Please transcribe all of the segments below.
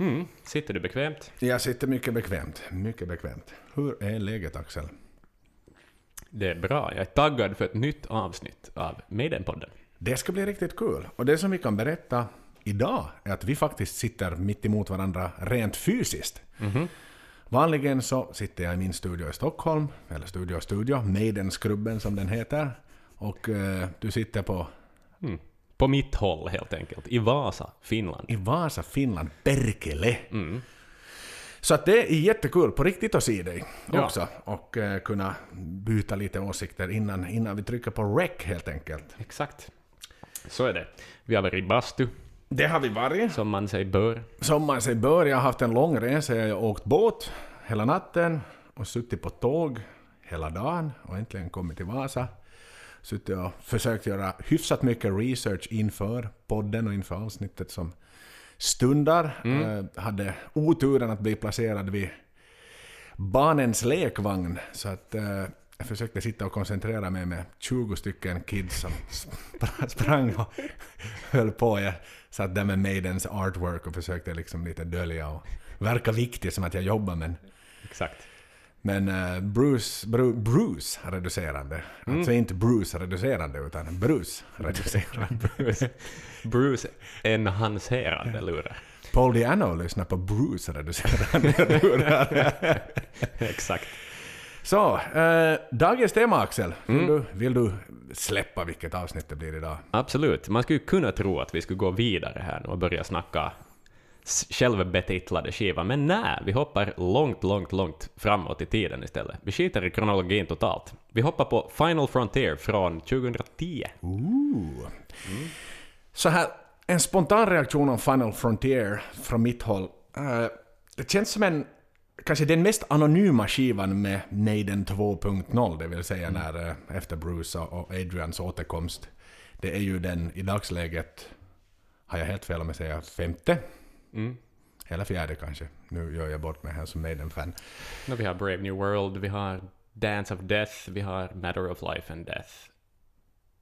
Mm. Sitter du bekvämt? Jag sitter mycket bekvämt. Mycket bekvämt. Hur är läget Axel? Det är bra. Jag är taggad för ett nytt avsnitt av Maiden-podden. Det ska bli riktigt kul. Och det som vi kan berätta idag är att vi faktiskt sitter mitt emot varandra rent fysiskt. Vanligen så sitter jag i min studio i Stockholm, eller studio studio, Maidenskrubben som den heter. Och eh, du sitter på Mm. På mitt håll helt enkelt. I Vasa, Finland. i Vasa, Finland, Perkele. Mm. Så att det är jättekul på riktigt att se dig Ja. också. Och eh, kunna byta lite åsikter innan, innan vi trycker på rec helt enkelt. Exakt. Så är det. Vi har varit i bastu, Det har vi varit. som man sig bör. Som man sig bör, jag har haft en lång resa. Jag har åkt båt hela natten och suttit på tåg hela dagen och äntligen kommit till Vasa. Suttit och försökt göra hyfsat mycket research inför podden och inför avsnittet som stundar. Eh, hade oturen att bli placerad vid barnens lekvagn. Så att eh, jag försökte sitta och koncentrera mig med 20 stycken kids som spr- sprang och höll på. Jag satt där med Maidens artwork och försökte liksom lite dölja och verka viktig som att jag jobbar men Exakt. Men eh, Bruce, Bru, Bruce reducerande. Alltså inte Bruce reducerande utan Bruce reducerande. Bruce, Bruce enhancerande lurar. Paul Diano lyssnar på Bruce reducerande lurar. Exakt. Så, eh, dagens tema Axel. Vill, du, vill du släppa vilket avsnitt det blir idag? Absolut. Man skulle kunna tro att vi skulle gå vidare här och börja snacka självbetitlade skivan, men nej, vi hoppar långt, långt, långt framåt i tiden istället. Vi skiter i kronologin totalt. Vi hoppar på Final Frontier från 2010. Ooh. Så här, en spontan reaktion om Final Frontier från mitt håll. Eh, det känns som en, kanske den mest anonyma skivan med Maiden 2.0, det vill säga när, eh, efter Bruce och och Adrians återkomst. Det är ju den i dagsläget, har jag helt fel om jag säger femte? Mm. Eller fjärde kanske. Nu gör jag bort mig här som Maiden-fan. Nå, vi har Brave New World, vi har Dance of Death, vi har Matter of Life and Death.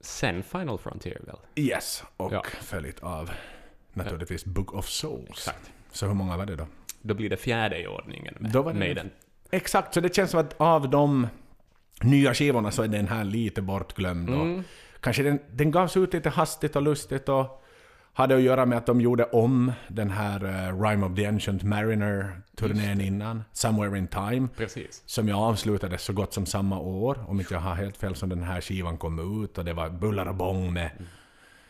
Sen Final Frontier väl? Yes, och Ja. följt av naturligtvis Book of Souls. Exakt. Så hur många var det då? Då blir det fjärde i ordningen med Då var det- Maiden. Exakt, så det känns som att av de nya skivorna så är den här lite bortglömd. Och Mm. kanske den, den gavs ut lite hastigt och lustigt och hade att göra med att de gjorde om den här eh, Rime of the Ancient Mariner-turnén innan, Somewhere in Time, Precis. som jag avslutade så gott som samma år, om inte jag har helt fel, som den här skivan kom ut och det var buller och bång med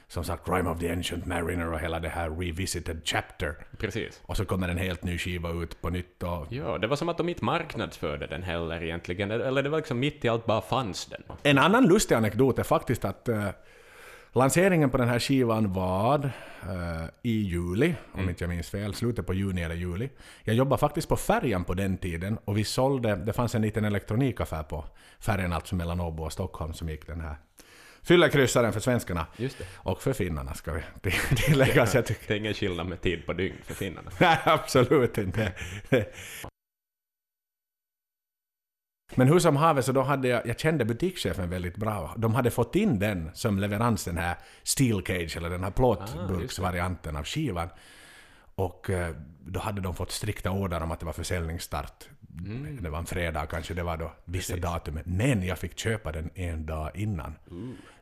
som sagt Rime of the Ancient Mariner och hela det här Revisited Chapter. Precis. Och så kommer en helt ny skiva ut på nytt och Ja, det var som att de inte marknadsförde den heller egentligen. Eller det var liksom mitt i allt bara fanns den. En annan lustig anekdot är faktiskt att eh, lanseringen på den här skivan var eh, i juli, om inte jag minns fel, slutet på juni eller juli. Jag jobbade faktiskt på färjan på den tiden och vi sålde, det fanns en liten elektronikaffär på färjan alltså mellan Åbo och Stockholm som gick den här fyllekryssaren för svenskarna. Och för finnarna ska vi till- tillägga. Det är ingen skillnad med tid på dygn för finnarna. Nej, absolut inte. Men hur som haver så då hade jag, jag kände butikschefen väldigt bra. De hade fått in den som leverans, den här steel cage, eller den här plåtburksvarianten av skivan. Och eh, då hade de fått strikta order om att det var försäljningsstart. Det var en fredag kanske, det var då vissa datumet. Men jag fick köpa den en dag innan.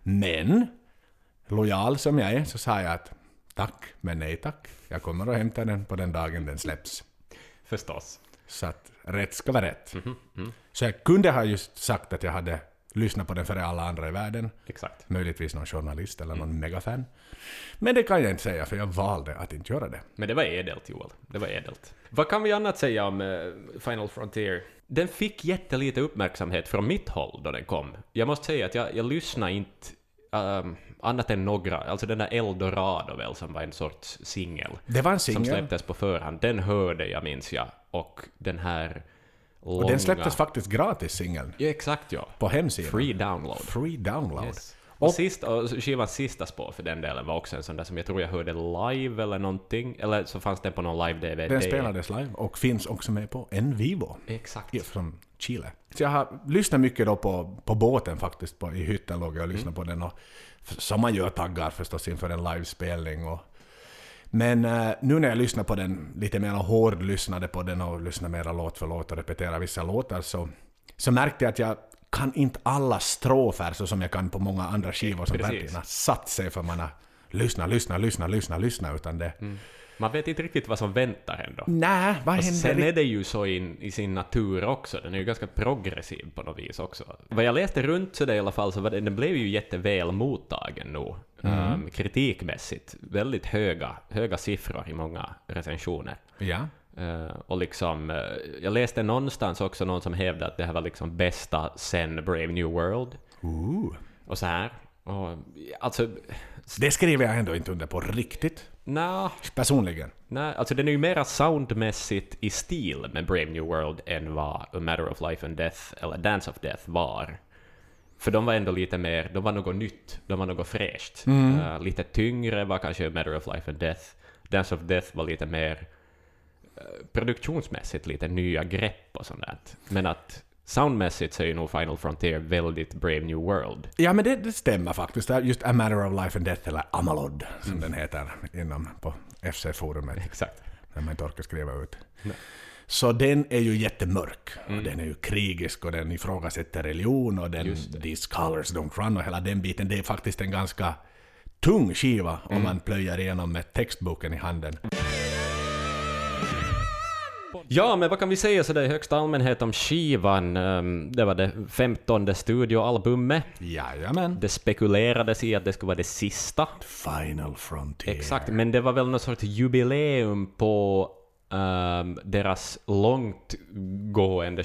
Men, lojal som jag är, så sa jag att tack, men nej tack. Jag kommer att hämta den på den dagen den släpps. Förstås. Så att rätt ska vara rätt. Så jag kunde ha just sagt att jag hade lyssnat på den före alla andra i världen. Exakt. Möjligtvis någon journalist eller någon megafan. Men det kan jag inte säga för jag valde att inte göra det. Men det var edelt, Joel. Det var edelt. Vad kan vi annat säga om eh, Final Frontier? Den fick jättelite uppmärksamhet från mitt håll då den kom. Jag måste säga att jag, jag lyssnade inte ehm, annat än några. Alltså den där Eldorado väl, som var en sorts singel. Det var en Som singel. släpptes på förhand. Den hörde jag, minns jag. Och den här långa... Och den släpptes faktiskt gratis singeln. Ja, exakt ja. På hemsidan. Free download. Free download. Yes. Och, sista, och skivans sista spår för den delen var också en sån där som jag tror jag hörde live eller någonting. Eller så fanns den på någon live-DVD. Den spelades live och finns också med på En Vivo. Exakt. Från Chile. Så jag har lyssnat mycket då på, på båten faktiskt. På, I hytten låg jag och lyssnade på den. Och, som man gör taggar förstås inför en livespelning. Och Men eh, nu när jag lyssnar på den, lite mer hård lyssnade på den och lyssnar mera låt för låt och repeterar vissa låtar så, så märkte jag att jag kan inte alla strofer så som jag kan på många andra skivor som Precis. verkligen har satt sig för man har lyssna, lyssna, lyssna, lyssna, lyssna utan det... Man vet inte riktigt vad som väntar ändå. Nej, vad händer? sen är det ju så in, i sin natur också, den är ju ganska progressiv på något vis också. Vad jag läste runt så det i alla fall, så var det, den blev ju jätteväl mottagen nu, um, kritikmässigt. Väldigt höga, höga siffror i många recensioner. Ja. Eh, och liksom, eh, jag läste någonstans också någon som hävdade att det här var liksom bästa sen Brave New World, Ooh. och så här. Och, alltså, Det skriver jag ändå inte under på riktigt. Nja, Personligen. Nej, alltså den är ju mera soundmässigt i stil med Brave New World än vad A Matter of Life and Death, eller Dance of Death, var. För de var ändå lite mer, de var något nytt, de var något fräscht. Eh, lite tyngre var kanske A Matter of Life and Death. Dance of Death var lite mer eh, produktionsmässigt lite nya grepp och sånt där. Men att soundmässigt så är ju nog Final Frontier väldigt Brave New World. Ja, men det, det stämmer faktiskt. Just A Matter of Life and Death, eller Amalod, som den heter inom på FC-forumet. Exakt. när man inte orkar skriva ut. Nej. Så den är ju jättemörk. Och den är ju krigisk och den ifrågasätter religion och den. These colors don't run och hela den biten. Det är faktiskt en ganska tung skiva om man plöjer igenom med textboken i handen. Ja, men vad kan vi säga sådär i högsta allmänhet om skivan? Ehm, Det var det femtonde studioalbumet. Jajamän. Det spekulerades i att det skulle vara det sista. Final Frontier. Exakt, men det var väl någon sorts jubileum på ehm, deras långtgående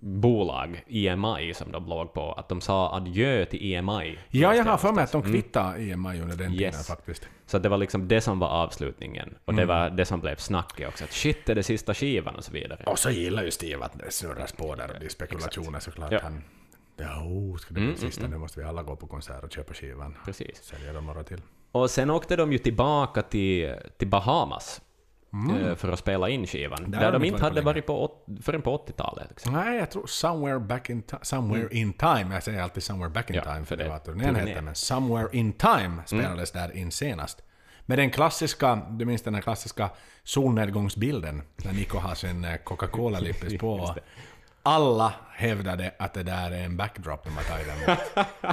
skivbolag, EMI, som de låg på. Att de sa adjö till EMI. Ja, jag har för mig att de kvittade EMI under den tiden Yes. faktiskt. Så det var liksom det som var avslutningen. Och Mm. det var det som blev snacket också. Att shit, är det sista skivan och så vidare. Och så gillar ju Steve att det snurras på där och det är spekulationer såklart. Ja. Han, ja, oh, ska det bli sista? Nu måste vi alla gå på konsert och köpa skivan. Precis. Sälja dem några till. Och sen åkte de ju tillbaka till, till Bahamas eh, för att spela in skivan. Mm. Där Där, har de de inte hade varit på, åt- förrän på 80-talet. Liksom. Nej, jag tror Somewhere Back in, somewhere in Time. Jag säger alltid Somewhere Back in Ja, Time för det var turnén turné. hette, men Somewhere in Time spelades där in senast. Med den klassiska, du minns den här klassiska solnedgångsbilden när Nico har sin eh, Coca-Cola-lippis på. Alla hävdade att det där är en backdrop man tar den.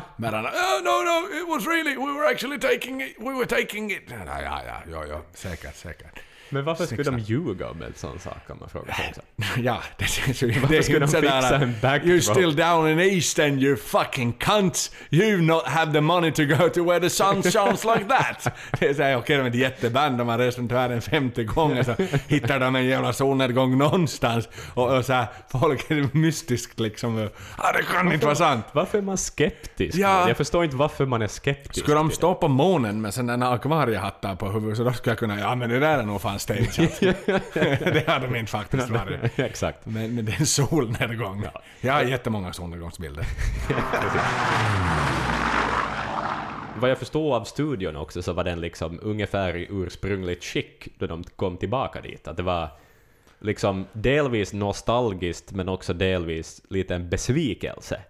Men han oh, no, no, it was really, we were actually taking it, we were taking it. Ja, ja, ja, ja, ja säkert, säkert. Men varför skulle de ljuga om en sån sak kan man fråga sig också. Ja, det känns ju... Varför skulle de fixa en backdrop? You're still down in East and you fucking cunts. You not have the money to go to where the sun shines like that. Det är såhär, okej de är ett jätteband, de har rest runt världen 50 gånger så hittar de en jävla solnedgång någonstans. Och, och såhär, folk är mystiskt liksom. Ah, det kan inte vara sant. Varför är man skeptisk? Ja. Jag förstår inte varför man är skeptisk. Skulle de stå på månen med sådana akvariehattar på huvudet så då skulle jag kunna, ja men det där är nog fan stageat. det hade de inte faktiskt varit. Exakt. Men, men det är en solnedgång. Jag har jättemånga solnedgångsbilder. Vad jag förstår av studion också så var den liksom ungefär i ursprungligt skick då de kom tillbaka dit. Att det var liksom delvis nostalgiskt men också delvis lite en besvikelse.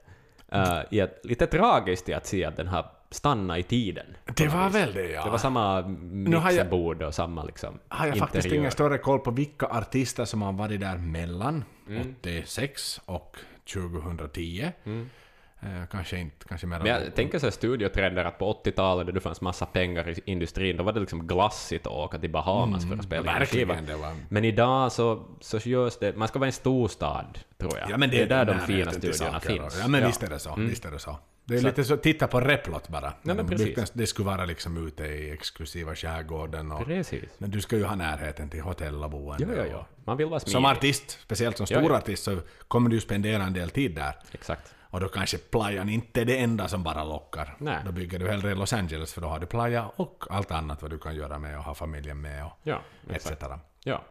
Uh, i att, lite tragiskt i att se att den har stannat i tiden. Det var väl det ja. Det var samma mixerbord och samma liksom har jag faktiskt ingen större koll på vilka artister som har varit där mellan 86 och 2010. Eh, kanske inte, kanske mer... Men jag tänker så här studiotrender att på 80-talet då det fanns massa pengar i industrin, då var det liksom glassigt att åka till Bahamas för att spela in skiva. det var... Men idag så, så görs det, man ska vara en storstad, tror jag. Ja, men det, är där de fina studierna saker. finns. Ja men visst är det så. Visst är det så. Det är Så lite så, titta på Replot bara. men De precis. Det skulle vara liksom ute i exklusiva skärgården och... Precis. Men du ska ju ha närheten till hotell och boende. Ja, ja, ja. Man vill vara smidig. Som artist, speciellt som Ja, stor ja. artist, så kommer du ju spendera en del tid där. Exakt. Och då kanske playan inte är det enda som bara lockar. Nej. Då bygger du hellre Los Angeles för då har du playa och allt annat vad du kan göra med och ha familjen med och Ja, etc. Ja.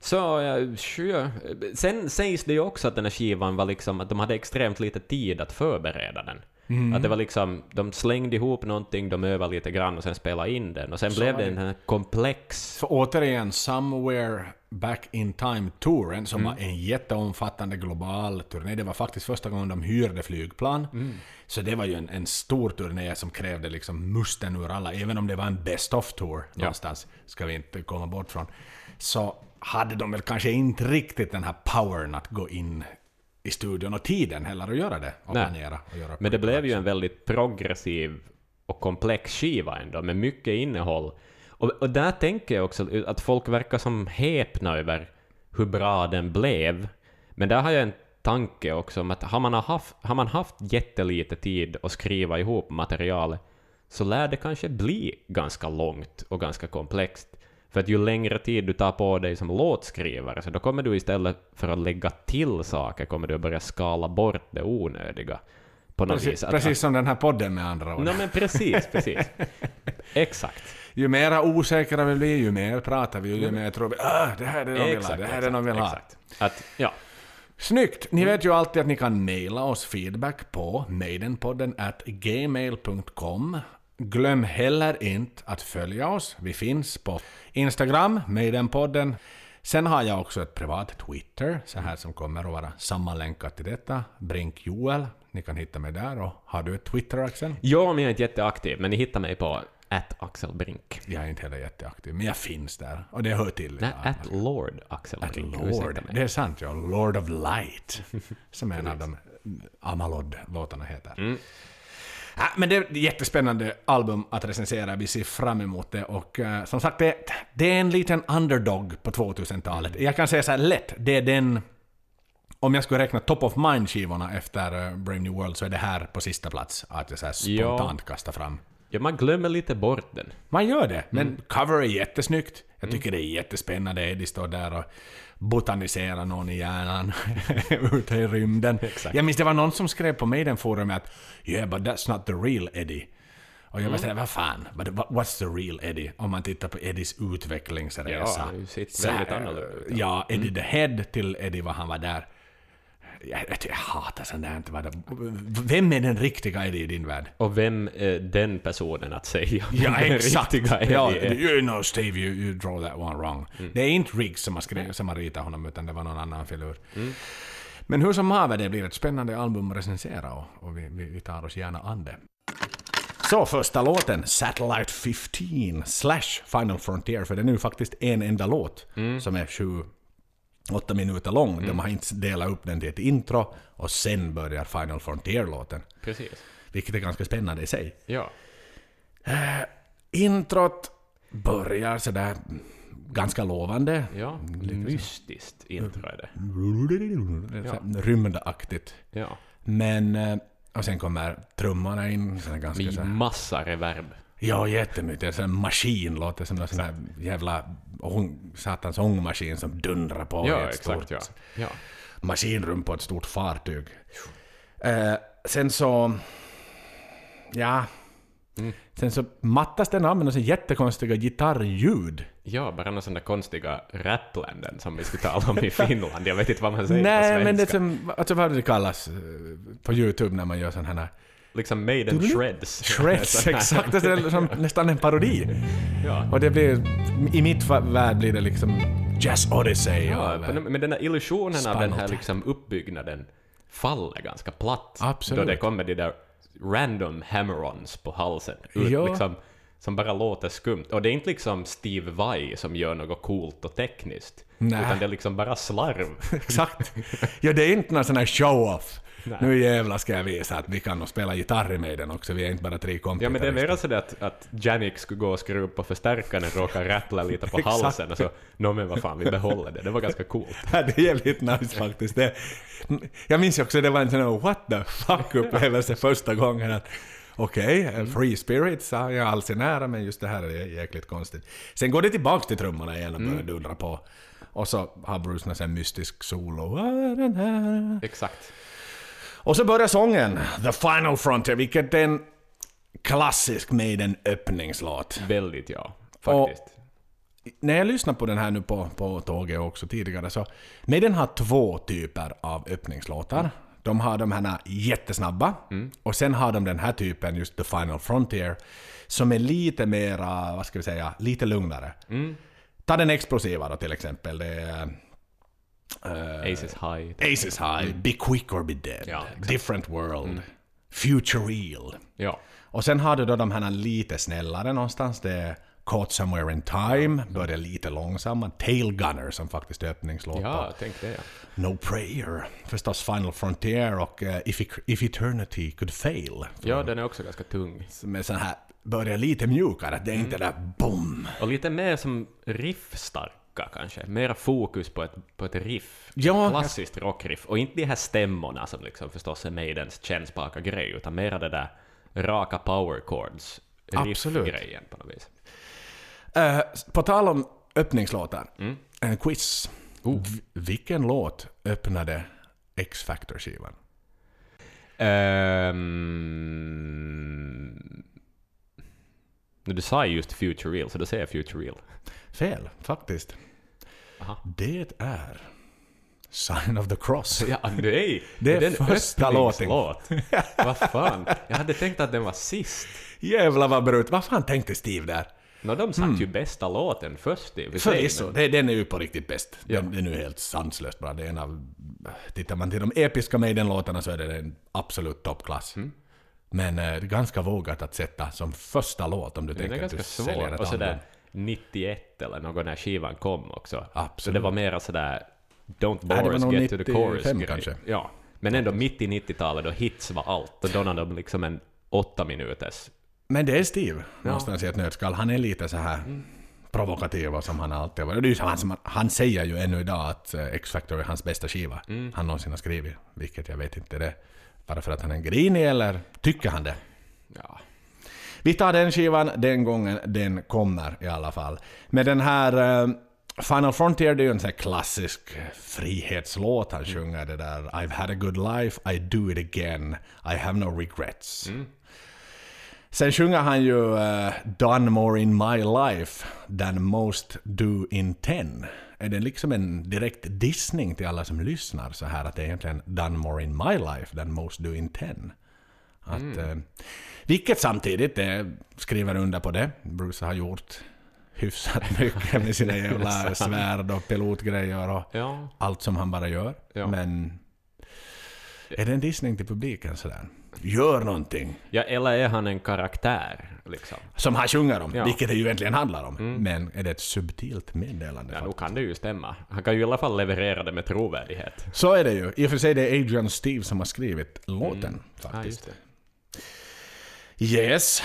Så, ja, sure. Sen sägs det ju också att den här skivan var liksom, att de hade extremt lite tid att förbereda den. Mm. Att det var liksom, de slängde ihop någonting, de övade lite grann och sen spelade in den. Och sen blev det en komplex... För återigen, Somewhere Back in Time-touren som var en jätteomfattande global turné. Det var faktiskt första gången de hyrde flygplan. Så det var ju en, en stor turné som krävde liksom musten ur alla, även om det var en best of-tour någonstans, ska vi inte komma bort från. Så hade de väl kanske inte riktigt den här powern att gå in i studion och tiden heller att göra det och Nej. planera. Och göra Men det blev ju en väldigt progressiv och komplex skiva ändå, med mycket innehåll. Och, och där tänker jag också att folk verkar som häpna över hur bra den blev. Men där har jag en tanke också om att har man haft, har man haft jättelite tid att skriva ihop material så lär det kanske bli ganska långt och ganska komplext. För att ju längre tid du tar på dig som låtskrivare, så då kommer du istället för att lägga till saker, kommer du att börja skala bort det onödiga. På något Precis, vis. Att- precis som den här podden med andra ord. Nej men precis, precis. Exakt. Ju mera osäkra vi blir, ju mer pratar vi, ju mer tror vi ah, det här är det de vill ha, det här är det de vill ha. exakt. Att, ja. Snyggt! Ni vet ju alltid att ni kan mejla oss feedback på maidenpodden at gmail.com. Glöm heller inte att följa oss. Vi finns på Instagram, Maidenpodden. Sen har jag också ett privat Twitter, så här som kommer att vara sammanlänkat till detta. Brink Joel. Ni kan hitta mig där. Och har du ett Twitter, Axel? Jag men jag är inte jätteaktiv, men ni hittar mig på at Axel Brink. Jag är inte heller jätteaktiv, men jag finns där. Och det hör till. Nej, Ja, at Lord Axel At Brink. Lord. Det är sant, ja. Lord of Light. Som en av de Amalod-låtarna heter. Mm. Ja, men det är ett jättespännande album att recensera. Vi ser fram emot det. Och eh, som sagt, det, det är en liten underdog på 2000-talet. Jag kan säga så här lätt, det är den... Om jag skulle räkna top of mind-skivorna efter uh, Brave New World så är det här på sista plats. Att jag så spontant kastar fram. Ja, man glömmer lite bort den. Man gör det, men Mm. cover är jättesnyggt. Jag tycker det är jättespännande. Eddie står där och botaniserar någon i hjärnan ute i rymden. Exakt. Jag minns det var någon som skrev på Maiden-forumet att “Yeah, but that's not the real Eddie”. Och Mm. jag var såhär, vad fan, but what- what's the real Eddie? Om man tittar på Eddies utvecklingsresa. Ja, sett Så väldigt annorlunda ut, Ja, Eddie the Head till Eddie vad han var där. Jag, jag, hatar sånt där. Vem är den riktiga Eddie i din värld? Och vem är den personen att säga Ja, exakt. ja, you know Steve, you, you draw that one wrong. Det är inte Riggs som har, skri- som har ritat honom, utan det var någon annan filur. Men hur som haver, det blir ett spännande album att recensera och, och vi, vi, tar oss gärna an det. Så första låten, Satellite 15 slash Final Frontier, för det är nu faktiskt en enda låt som är sju, åtta minuter lång. De har inte delat upp den till ett intro och sen börjar Final Frontier-låten. Precis. Vilket är ganska spännande i sig. Ja. Introt börjar sådär ganska lovande. Ja, mystiskt intro är det. Ja. Rymdaktigt. Ja. Men... eh, Och sen kommer trummorna in. Ganska Med så här, massa reverb. Ja, jättemycket. Så en maskin låter som en sån här jävla ång, satans ångmaskin som dundrar på i Ja, ett exakt. stort Ja. ja. maskinrum på ett stort fartyg. Eh, sen så... Ja... Mm. Sen så mattas den av med några jättekonstiga gitarrljud. Ja, bara några sådana konstiga rapländen som vi skulle tala om i Finland. Jag vet inte vad man säger på Nej, svenska. men det som, alltså vad det kallas eh, på YouTube när man gör sån här Liksom Maiden Shreds. shreds, exakt, det är som nästan en parodi. Ja. Och det blir, i mitt värld blir det liksom Jazz Odyssey Ja, av, men den här illusionen av Spinal den här liksom uppbyggnaden faller ganska platt. Absolut. Då det kommer de där random hammer-ons på halsen. Ut, Ja. liksom, som bara låter skumt. Och det är inte liksom Steve Vai som gör något coolt och tekniskt. Nej. Utan det är liksom bara slarv. Exakt. Ja, det är inte någon sån här show-off. Nej. Nu jävlar ska jag visa att vi kan nog spela gitarr i med den också, vi är inte bara tre kompisar. Ja men det är mer sådär att, att Janik skulle gå och skruva upp på förstärkaren och råka rattla lite på halsen och så nå men vad fan vi behåller det. Det var ganska coolt. Ja, det är jävligt nice faktiskt. Det, jag minns ju också det var en sån här what the fuck upplevelse första gången. att Okej, okay, Free Spirits har jag alls är nära men just det här är jäkligt konstigt. Sen går det tillbaks till trummorna igen och börjar dundra på. Och så har Bruce här mystisk solo. Exakt. Och så börjar sången, The Final Frontier, vilket är en klassisk Maiden öppningslåt. Väldigt ja. Och- Faktiskt. när jag lyssnar på den här nu på, på tåget också tidigare så... Maiden har två typer av öppningslåtar. De har de här jättesnabba och sen har de den här typen, just The Final Frontier, som är lite mera, vad ska vi säga, lite lugnare. Ta den explosiva då till exempel. Det är... eh, Aces High. Aces High, Be Quick or Be Dead, Ja. Different World, Future Real. Ja. Och sen har du då de här lite snällare någonstans. Det är Caught Somewhere in Time, börjar lite långsamma. Tail Gunner som faktiskt är öppningslåt Ja, tänk det ja. No Prayer. Förstås Final Frontier och eh, If, If Eternity Could Fail. Ja, den är också ganska tung. Är sån här, börjar lite mjukare. Det är inte där BOOM! Och lite mer som riffstarka kanske. Mera fokus på ett, på ett riff. Ja, Klassiskt rockriff. Och inte de här stämmorna som liksom förstås är Maidens kännspaka grej, utan mera det där raka power chords riff-grejen på något vis. Eh, på tal om öppningslåtar. Mm. En quiz. V- vilken låt öppnade X-Factor-skivan? Um... Du sa ju just Future Real, så då säger jag Future Real. Fel, faktiskt. Aha. Det är Sign of the Cross. Ja, nej! Det är den första låten. Vad fan? Jag hade tänkt att den var sist. Jävlar vad brut. Vad fan tänkte Steve där? Nå, de satt ju bästa låten först i Förvisso, men- den är ju på riktigt bäst. Ja. Den, den är ju helt sanslöst bra. Det är en av... Tittar man till de episka Maiden-låtarna så är det en absolut toppklass. Mm. Men det är ganska vågat att sätta som första låt om du Den tänker att du säljer ett Och sådär album. 91 eller någon när skivan kom också. Så Absolut. det var mera sådär Don't bore us, get to the 95 chorus grej. kanske. Ja. Men ändå mitt i 90-talet då hits var allt. Och då hade de liksom en åtta minuters... Men det är Steve, någonstans i ett nötskal. Han är lite så här provokativ och som han alltid har varit. Det är ju så han, som, han säger ju ännu idag att eh, X-Factor är hans bästa skiva han någonsin har skrivit. Vilket jag vet inte det. Bara för att han är grinig eller tycker han det? Ja. Vi tar den skivan den gången den kommer i alla fall. Med den här eh, Final Frontier, det är ju en sån här klassisk frihetslåt. Han sjunger det där I've had a good life, I do it again, I have no regrets. Sen sjunger han ju eh, Done more in my life than most do in ten. Är det liksom en direkt dissning till alla som lyssnar så här att det är egentligen Done more in my life than most do in ten? Att, eh, vilket samtidigt eh, skriver under på det. Bruce har gjort hyfsat mycket med sina jävla svärd och pilotgrejer och Ja. allt som han bara gör. Ja. Men är det en dissning till publiken sådär? Gör någonting! ja, eller är han en karaktär liksom? Som han sjunger om, Ja. vilket det ju egentligen handlar om. Men är det ett subtilt meddelande? Ja, nog kan det ju stämma. Han kan ju i alla fall leverera det med trovärdighet. Så är det ju. I och för sig det är Adrian Steve som har skrivit låten Ja, faktiskt. det. Yes.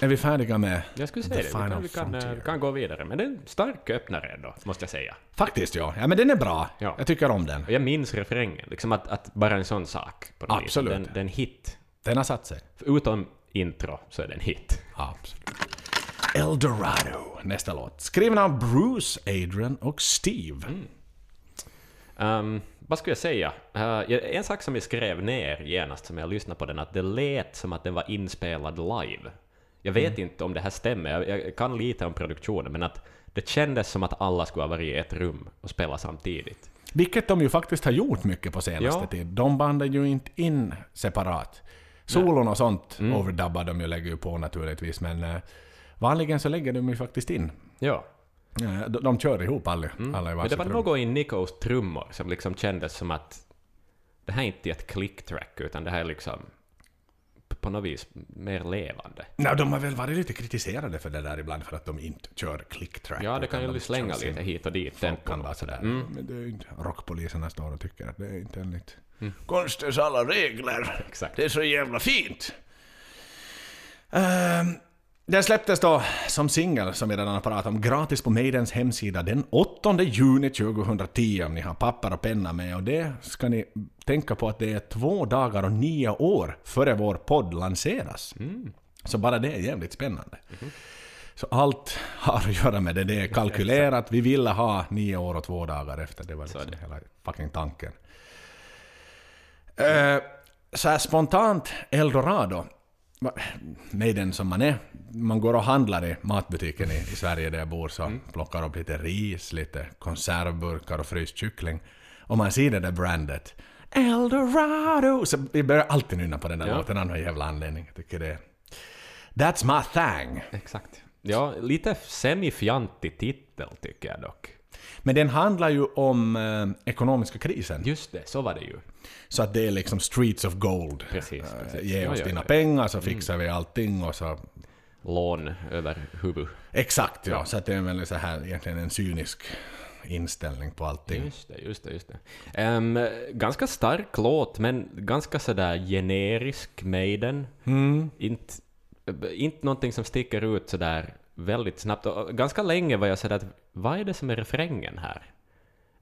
Är vi färdiga med Jag skulle The säga det. Vi kan, vi kan, eh, Frontier? kan gå vidare. Men det är en stark öppnare ändå, måste jag säga. Faktiskt ja. Ja men den är bra. Ja. Jag tycker om den. Och jag minns refrängen. Liksom att, att bara en sån sak. På. Absolut. Den, den hit. Den har satt sig. Utom intro så är det en hit. Absolut. Eldorado, nästa låt. Skriven av Bruce, Adrian och Steve. Um, vad skulle jag säga? Uh, en sak som jag skrev ner genast som jag lyssnade på den, att det lät som att den var inspelad live. Jag vet inte om det här stämmer, jag, jag kan lite om produktionen, men att det kändes som att alla skulle ha varit i ett rum och spelat samtidigt. Vilket de ju faktiskt har gjort mycket på senaste Ja. tid. De bandar ju inte in separat. Solon och sånt Mm. overdubbar de ju, lägger ju på naturligtvis, men eh, vanligen så lägger de ju faktiskt in. Ja. Eh, de, de kör ihop alla, alla i Men det var rum. något i Nikos trummor som liksom kändes som att det här är inte ett click-track, utan det här är liksom på något vis mer levande. Nej, de har väl varit lite kritiserade för det där ibland för att de inte kör click-track. Ja, det kan de ju slänga kör sin- lite hit och dit. Kan vara sådär. Mm. Men det är inte rockpoliserna står och tycker att det är inte enligt konstens alla regler. Exakt. Det är så jävla fint. Ehm, den släpptes då som singel, som vi redan har pratat om, gratis på Maidens hemsida den 8 juni 2010 om ni har papper och penna med. Och det ska ni tänka på att det är två dagar och nio år före vår podd lanseras. Så bara det är jävligt spännande. Så allt har att göra med det. Det är kalkylerat. Vi ville ha nio år och två dagar efter. Det var liksom det. hela fucking tanken. Eh, så här spontant Eldorado. Va- Med den som man är. Man går och handlar i matbutiken i, i Sverige där jag bor så Mm. plockar upp lite ris, lite konservburkar och fryst kyckling. Och man ser det där brandet. Eldorado! Så vi börjar alltid nynna på den där Ja. låten av någon jävla anledning. Jag tycker det. That's my thing. Exakt. Ja, lite semifjantig titel tycker jag dock. Men den handlar ju om eh, ekonomiska krisen. Just det, så var det ju. Så att det är liksom streets of gold. Precis, Eh, precis. Ge oss ja, dina ja. pengar så fixar vi allting och så... Lån över huvud. Exakt ja, så att det är väl så här egentligen en cynisk inställning på allting. Just det, just det, just det. Ehm, ganska stark låt, men ganska sådär generisk Maiden. Mm. Inte, inte någonting som sticker ut sådär väldigt snabbt. Och ganska länge var jag sådär att vad är det som är refrängen här?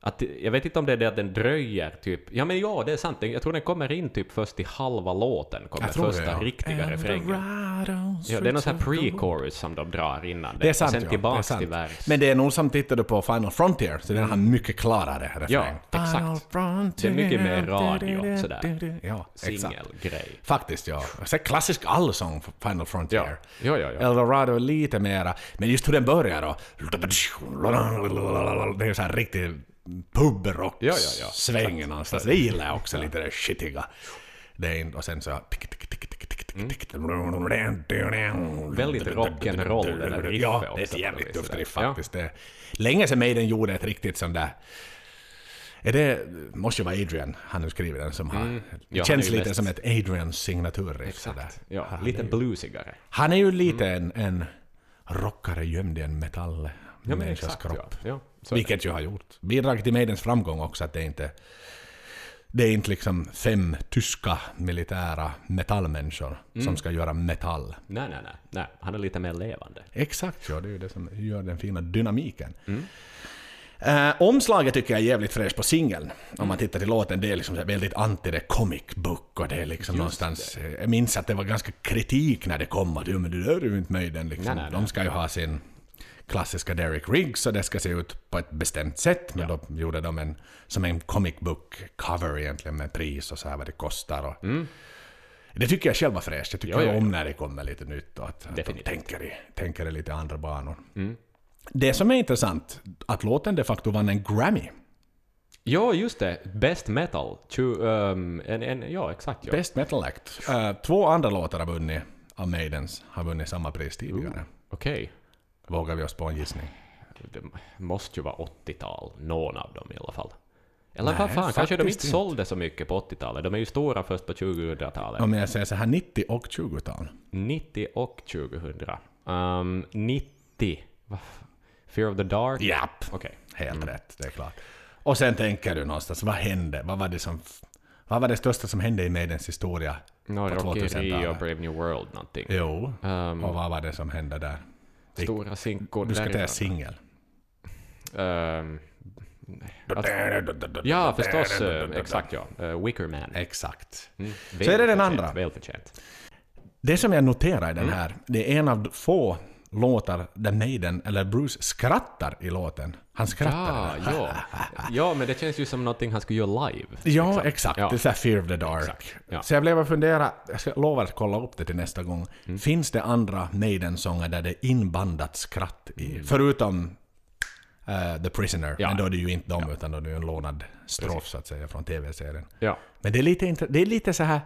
Att, jag vet inte om det är det att den dröjer, typ. Ja men ja, det är sant. Jag tror den kommer in typ först i halva låten, kommer första det, ja. riktiga refrängen. Eldorado, Ja, det är någon sån här pre-chorus som de drar innan Det är sant, och sen ja. tillbaks det sant. till vers. Men det är nog som tittar du på Final Frontier, så den har mycket klarare refräng. Ja, exakt. Final Frontier, Det är mycket mer radio, sådär. Ja. Singelgrej. Faktiskt ja. Så klassisk allsång för Final Frontier. Ja, ja, ja. Eldorado är lite mera, men just hur den börjar då. Det är så här riktigt pubrock Ja, ja, ja. någonstans. Det gillar jag också, lite det shittiga. Det är och sen så... tick. Väldigt rock'n'roll, det där riffet Ja, det är ett jävligt tufft riff Ja. faktiskt. Det, länge sedan Maiden gjorde ett riktigt sånt där... Är det, måste ju vara Adrian, han nu skriver den, som har... Mm. Ja, det han känns lite mest- som ett Adrians signaturriff. sådär. Ja, Han lite är ju- bluesigare. Han är ju lite en, en rockare gömd i en metall Ja, exakt. Ja. kropp. Ja, så Vilket ju har gjort. Bidragit till Maidens framgång också att det är inte... Det är inte liksom fem tyska militära metallmänniskor Mm. som ska göra metall. Nej, nej, nej, nej. Han är lite mer levande. Exakt, ja. Det är ju det som gör den fina dynamiken. Mm. Eh, omslaget tycker jag är jävligt fräscht på singeln. Om Mm. man tittar till låten, det är liksom väldigt anti det comic book och det är liksom någonstans... eh, Jag minns att det var ganska kritik när det kom att jo, men det där är ju inte Maiden liksom. Nej, nej, nej. De ska ju ha sin klassiska Derek Riggs och det ska se ut på ett bestämt sätt. Men då gjorde de en, som en comic book cover egentligen med pris och så här vad det kostar. Och Det tycker jag själv var fräscht. Jag tycker Mm. Ja, ja, ja. om när det kommer lite nytt och att, att de. Mm. tänker i, tänker i lite andra banor. Det som är intressant, att låten de facto vann en Grammy. Ja, just det. Best metal. Tju, ehm, en, en, ja, exakt. Ja. Best Metal Act. Eh, två andra låtar har vunnit av Maidens, har vunnit samma pris tidigare. Okej. Vågar vi oss på en gissning? Det måste ju vara 80-tal. Någon av dem i alla fall. Eller Nej, vad fan, kanske de inte inte. sålde så mycket på 80-talet. De är ju stora först på 2000-talet. Om jag säger så här 90 och 20-tal. 90 och 2000. Um, 90. Va? Fear of the Dark? Japp. Okej. Helt rätt, det är klart. Och sen tänker du någonstans, vad hände? Vad var det som... Vad var det största som hände i Maidens historia No, på Rocky Rio, 2000-talet? Brave New World någonting. Jo, Um, och vad var det som hände där? Stora sinkor Du ska säga därifrån. singel. Ehm, ja, förstås. eh, exakt ja. Uh, Wicker Man. Exakt. Mm. Så är det den andra. Välförtjänt. Det som jag noterar i den Mm. här, det är en av få låtar där Maiden, eller Bruce, skrattar i låten. Han skrattar. Ja, ja. ja, men det känns ju som någonting han skulle göra live. Ja, liksom. exakt. Ja. Det är så här Fear of the Dark. Exakt, ja. Så jag blev att fundera, jag ska lova att kolla upp det till nästa gång. Mm. Finns det andra Maiden-sånger där det är inbandat skratt i? Mm. Förutom eh, The Prisoner, Ja. men då är det ju inte dem utan då är det ju en lånad strof så att säga från TV-serien. Ja. Men det är lite, det är lite så här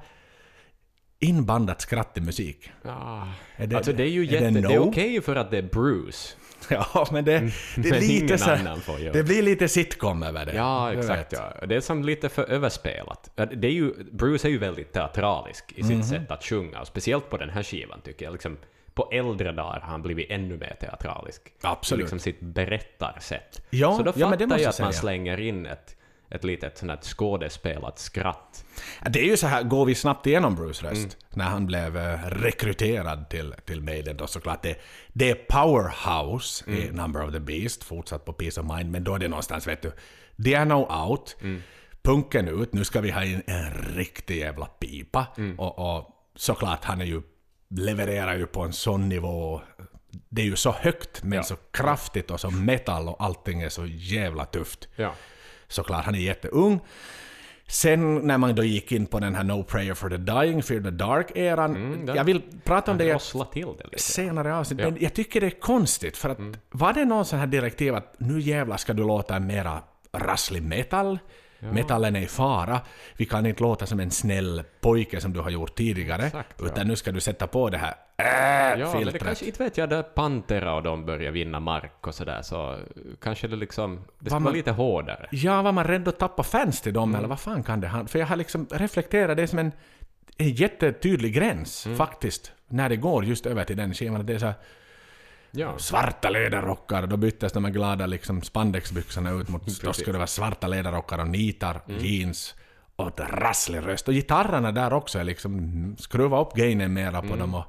inbandat skratt i musik. Ah. Är det- alltså det är ju är det jätte... Det är no? okej för att det är Bruce. Ja, men det, det är Mm. Men lite så får Det blir lite sitcom över det. Ja, exakt. Ja. Det är som lite för överspelat. Ja, Det är ju, Bruce är ju väldigt teatralisk i sitt Mhm. sätt att sjunga, och speciellt på den här skivan tycker jag. Liksom, på äldre dagar har han blivit ännu mer teatralisk. Absolut. Liksom sitt berättarsätt. Ja, Så då ja, men det fattar måste jag att man slänger in ett, ett litet sånt här skådespelat skratt. Det är ju så här, går vi snabbt igenom Bruce röst, Mm. när han blev eh, rekryterad till, till Maiden då såklart. Det, det är Powerhouse i Mm. Number of the Beast, fortsatt på Peace of Mind, men då är det någonstans, vet du, det är no out, Mm. punken ut, nu ska vi ha in en riktig jävla pipa. Mm. Och, och såklart, han är ju, levererar ju på en sån nivå, det är ju så högt men Ja. så kraftigt och så metal och allting är så jävla tufft Ja. Såklart, han är jätteung. Sen när man då gick in på den här No Prayer for the Dying, Fear the Dark-eran. Mm, jag vill prata om det till det lite. senare avsnitt, Ja. Mm. men jag tycker det är konstigt för att var det någon sån här direktiv att nu jävlar ska du låta en mera rasslig metal? Metallen är i fara. Vi kan inte låta som en snäll pojke som du har gjort tidigare. Exakt, utan ja. nu ska du sätta på det här äh, Ja, men det filtret. kanske, inte vet jag, där Pantera och de börjar vinna mark och sådär, så kanske det liksom, det ska Vad vara man- lite hårdare. Ja, var man rädd att tappa fans till Mm. dem eller vad fan kan det ha? För jag har liksom reflekterat det som en, en jättetydlig gräns Mm. faktiskt. När det går just över till den skivan. Det är så här, Ja, svarta läderrockar, då byttes de här glada liksom spandexbyxorna ut mot... Då skulle det vara svarta läderrockar och nitar, Mm. jeans och ett rasslig röst. Och gitarrerna där också är liksom... Skruva upp gainen mera på dem och...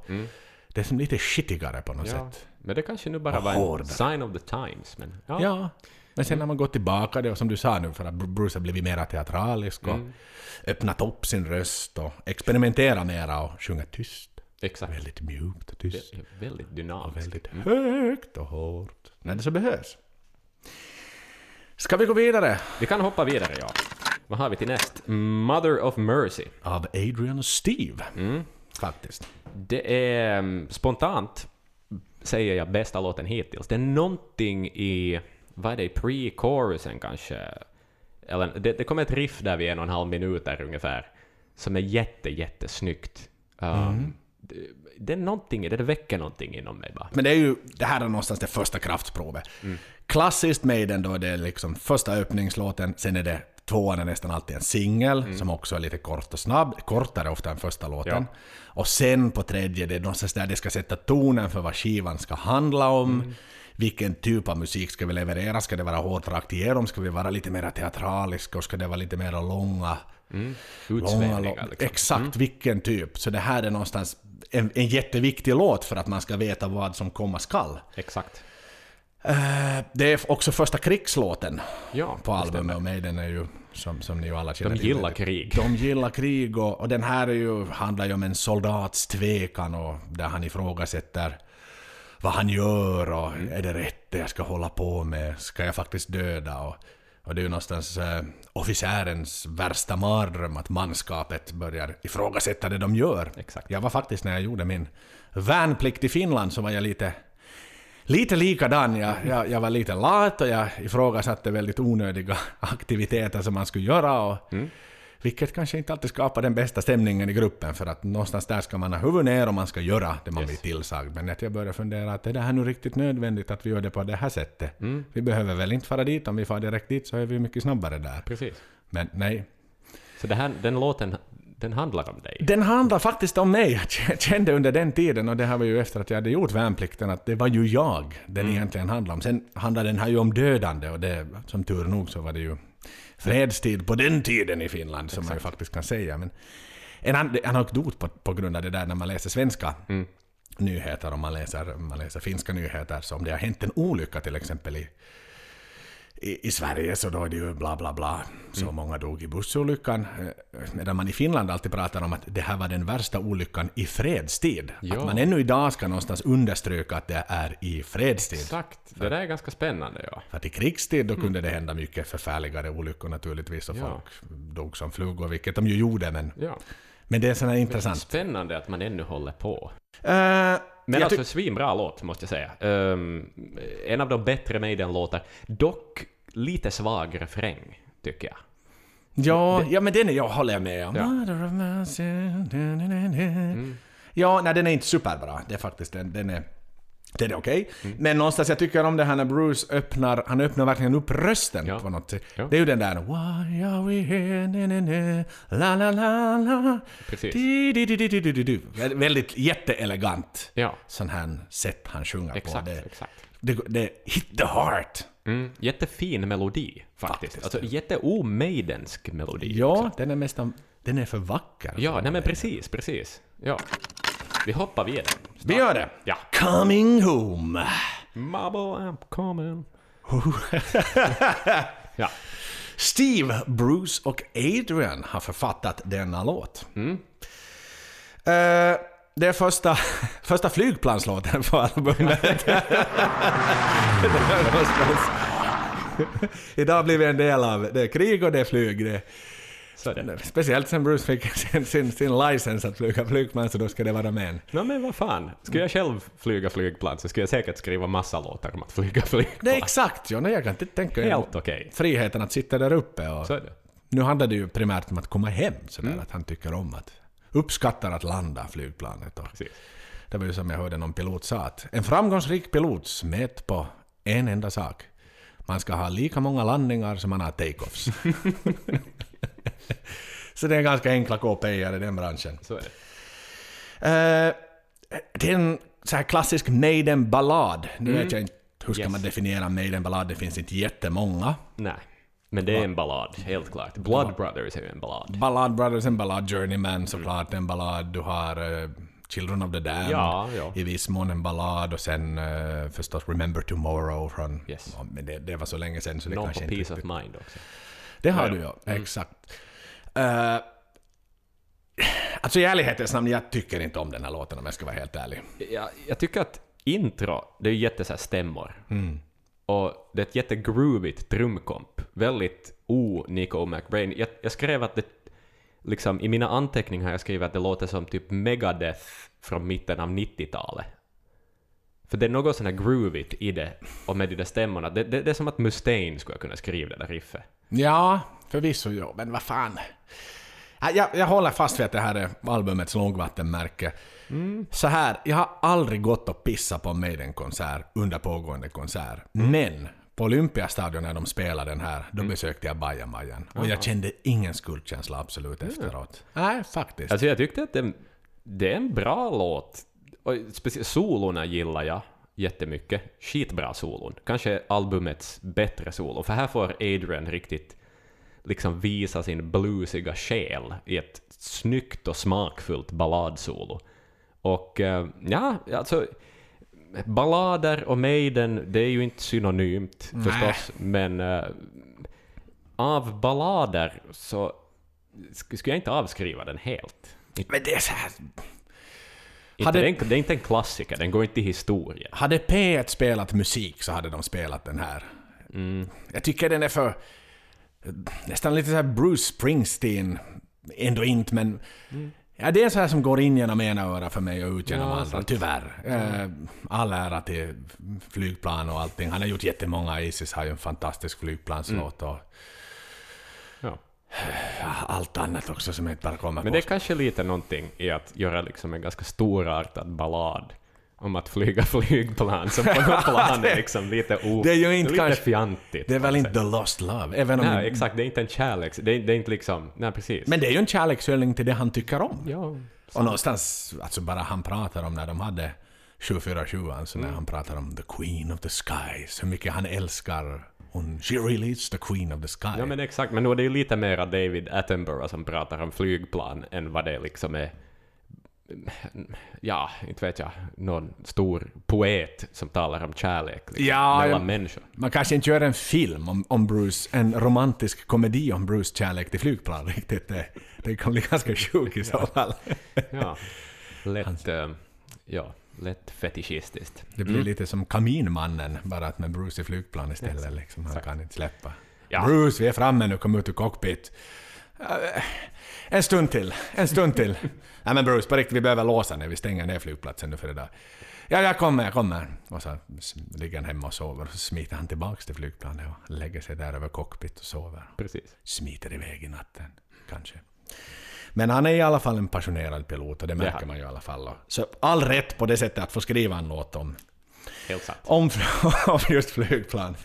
Det är som lite shitigare på något Mm. ja. sätt. Men det kanske nu bara Och var en hårdare. sign of the times. Men, ja. Ja. Men sen när man går tillbaka det och som du sa nu för att Bruce har blivit mera teatralisk och Mm. öppnat upp sin röst och experimenterat mera och sjunga tyst. Exakt. Väldigt mjukt och tyst. är väldigt Och dynamiskt. väldigt högt och hårt. När det så behövs. Ska vi gå vidare? Vi kan hoppa vidare, ja. Vad har vi till näst? Mother of Mercy. Av Adrian och Steve. Mm. Faktiskt. Det är mm, spontant, säger jag, bästa låten hittills. Det är någonting i, vad är det, pre-chorusen kanske? Eller, det, det kommer ett riff där vid en och en halv minuter ungefär, som är jätte, jättesnyggt. Um, det, det är någonting det, väcker någonting inom mig bara. Men det är ju, det här är någonstans det första kraftprovet. Klassiskt Maiden då, det är liksom första öppningslåten, sen är det tvåan är nästan alltid en singel, som också är lite kort och snabb, kortare ofta än första låten. Och sen på tredje, det är någonstans där det ska sätta tonen för vad skivan ska handla om. Vilken typ av musik ska vi leverera? Ska det vara hårt rakt igenom? Ska vi vara lite mer teatraliska? Och ska det vara lite mer långa Mm. Långa, liksom. Exakt vilken typ. Så det här är någonstans en, en jätteviktig låt för att man ska veta vad som komma skall. Exakt. Eh, det är också första krigslåten Ja, på albumet och Maiden är ju, som, som ni ju alla känner De till, gillar väldigt- krig. De gillar krig och, och den här är ju, handlar ju om en soldats tvekan och där han ifrågasätter vad han gör och är det rätt det jag ska hålla på med? Ska jag faktiskt döda? Och, och det är ju någonstans eh, officerens värsta mardröm att manskapet börjar ifrågasätta det de gör. Exakt. Jag var faktiskt när jag gjorde min värnplikt i Finland så var jag lite Lite likadan. Jag, jag, jag var lite lat och jag ifrågasatte väldigt onödiga aktiviteter som man skulle göra. Och, Vilket kanske inte alltid skapar den bästa stämningen i gruppen för att någonstans där ska man ha huvudet ner och man ska göra det man Yes. blir tillsagd. Men att jag började fundera att är det här nu riktigt nödvändigt att vi gör det på det här sättet? Vi behöver väl inte fara dit, om vi far direkt dit så är vi mycket snabbare där. Precis. Men nej. Så det här, den låten, den handlar om dig. Den handlar faktiskt om mig. Jag kände under den tiden, och det här var ju efter att jag hade gjort värnplikten, att det var ju jag den egentligen handlade om. Sen handlar den här ju om dödande och det, som tur nog så var det ju fredstid på den tiden i Finland, som man ju faktiskt kan säga. Men en an- anekdot på, på grund av det där när man läser svenska nyheter och man läser, man läser finska nyheter, så om det har hänt en olycka till exempel i i, i Sverige så då är det ju bla bla bla, så Mm. många dog i bussolyckan. eh, Medan man i Finland alltid pratar om att det här var den värsta olyckan i fredstid. Ja. Att man ännu idag ska någonstans understryka att det är i fredstid. Exakt. Det där är ganska spännande, ja. För att i krigstid då kunde det hända mycket förfärligare olyckor naturligtvis och Mm. Ja. folk dog som flugor, vilket de ju gjorde. Men, ja. men det är sån här intressant. Spännande att man ännu håller på. Eh, Men alltså svinbra låt, måste jag säga. Ehm, en av de bättre Maiden-låtar. Dock lite svag refräng, tycker jag. Ja, ja men den är jag håller jag med om. Ja. Mother of mercy, na. Ja, nej den är inte superbra. Det är faktiskt den, den är... Den är okej. Men någonstans, jag tycker om det här när Bruce öppnar, han öppnar verkligen upp rösten Ja. på något sätt. Ja. Det är ju den där Why are we here, na, na, na, la la la la. Precis. Di, di, di, di, di, di, di, di. Vä- Väldigt jätteelegant Ja, sån här sätt han sjunger exakt, på. Det, exakt. det, det hit the heart. Mm, jättefin melodi, faktiskt. Faktiskt. Alltså jätteomaidensk melodi. Ja, också. den är nästan... Den är för vacker. Ja, nej men precis, precis. Ja. Vi hoppar vidare. Vi gör det. Ja. Coming home. Mabel I'm coming. ja. Steve, Bruce och Adrian har författat denna låt. Mm. Eh, det är första, första flygplanslåten på albumet. Idag blir vi en del av det är krig och det är flyg. Det, speciellt sen Bruce fick sin, sin, sin licens att flyga flygplan så då ska det vara med en. Nå men vad fan, skulle jag själv flyga flygplan så skulle jag säkert skriva massa låtar om att flyga flygplan. Det är exakt, ja, nej, jag kan inte tänka Helt okej. friheten att sitta där uppe och. Nu handlar det ju primärt om att komma hem, sådär att han tycker om att uppskattar att landa flygplanet. Och Precis. det var ju som jag hörde någon pilot sa att en framgångsrik pilot mätt på en enda sak. Man ska ha lika många landningar som man har take-offs. Så det är ganska enkla KPI i den branschen. Så är det. Eh, det är en så här klassisk Maiden-ballad. Nu vet jag inte hur ska Yes. man definiera Maiden-ballad, det finns inte jättemånga. Nej. Men det är en ballad, helt klart. Blood Brothers är ju en ballad. Ballad Brothers, en ballad Journeyman såklart, en ballad. Du har eh, Children of the Damned, Ja, ja. i viss mån en ballad och sen eh, förstås Remember Tomorrow från... Yes. Ja, men det, det var så länge sedan så det Någon kanske inte... Peace of Mind också. Det har Ja, du ja. ja, exakt. Uh, alltså i ärlighetens namn, jag tycker inte om den här låten om jag ska vara helt ärlig. Jag, jag tycker att intro, det är ju jätte så stämmor. Mm. Och det är ett jättegroovigt trumkomp. Väldigt o-Nico McBrain. Jag, jag skrev att det, liksom i mina anteckningar har jag skrivit att det låter som typ Megadeth från mitten av 90-talet. För det är något sånt här groovigt i det, och med de där stämmorna. Det, det, det är som att Mustaine skulle kunna skriva det där riffet. Ja, förvisso ja, men vad fan. Jag, jag håller fast vid att det här är albumets lågvattenmärke. Så här, jag har aldrig gått och pissat på en Maiden-konsert under pågående konsert. Men på Olympiastadion när de spelade den här, då besökte jag Bajamajan. Och jag kände ingen skuldkänsla absolut efteråt. Nej, faktiskt. Alltså jag tyckte att det, det är en bra låt. Och speciellt solorna gillar jag jättemycket. Skitbra solon. Kanske albumets bättre solo. För här får Adrian riktigt liksom visa sin bluesiga själ i ett snyggt och smakfullt balladsolo. Och eh, ja, alltså ballader och Maiden, det är ju inte synonymt Nej. förstås, men eh, av ballader så sk- skulle jag inte avskriva den helt. Inte, Men det är så här... inte, Hade- det, är en, det är inte en klassiker, den går inte till historien. Hade P1 spelat musik så hade de spelat den här. Mm. Jag tycker den är för... Nästan lite så Bruce Springsteen. Ändå inte, men... Ja, det är så här som går in genom ena örat för mig och ut genom Ja, andra, sant. tyvärr. Eh, all ära till flygplan och allting. Han har gjort jättemånga. Isis har ju en fantastisk flygplanslåt och Ja. ja, allt annat också som jag inte bara kommer Men på. det är kanske lite någonting i att göra liksom en ganska storartad ballad om att flyga flygplan, som på plan är liksom lite, o, Det är ju inte kanske- fjantigt. Det är väl något inte. The Lost Love? Även om Nej, exakt, det är inte en kärleks... Det är, det är inte liksom... Nej, precis. Men det är ju en kärlekshyllning till det han tycker om. Ja. Och någonstans, alltså bara han pratar om när de hade 747, alltså Mm. när han pratar om the queen of the skies, hur mycket han älskar hon. She really is the queen of the sky. Ja men exakt, men nu är det ju lite mera David Attenborough som pratar om flygplan än vad det liksom är ja, inte vet jag, någon stor poet som talar om kärlek liksom, Ja, mellan människor. Man kanske inte gör en film om, om Bruce, en romantisk komedi om Bruce kärlek till flygplan riktigt. Det, det kan bli ganska sjuk i så fall. Ja, lätt, eh, ja, lätt fetischistiskt. Det blir lite som Kaminmannen, bara att med Bruce i flygplan istället. Liksom. Han kan inte släppa. Ja. Bruce, vi är framme nu, kom ut ur cockpit. En stund till, en stund till. Nej men Bruce, på riktigt, vi behöver låsa när vi stänger ner flygplatsen nu för det där. Ja, jag kommer, jag kommer. Och så ligger han hemma och sover. Och så smiter han tillbaks till flygplanet och lägger sig där över cockpit och sover. Precis. Smiter iväg i natten, kanske. Men han är i alla fall en passionerad pilot och det märker han. man ju i alla fall. Så all rätt på det sättet att få skriva en låt om Helt sant. om, om just flygplan.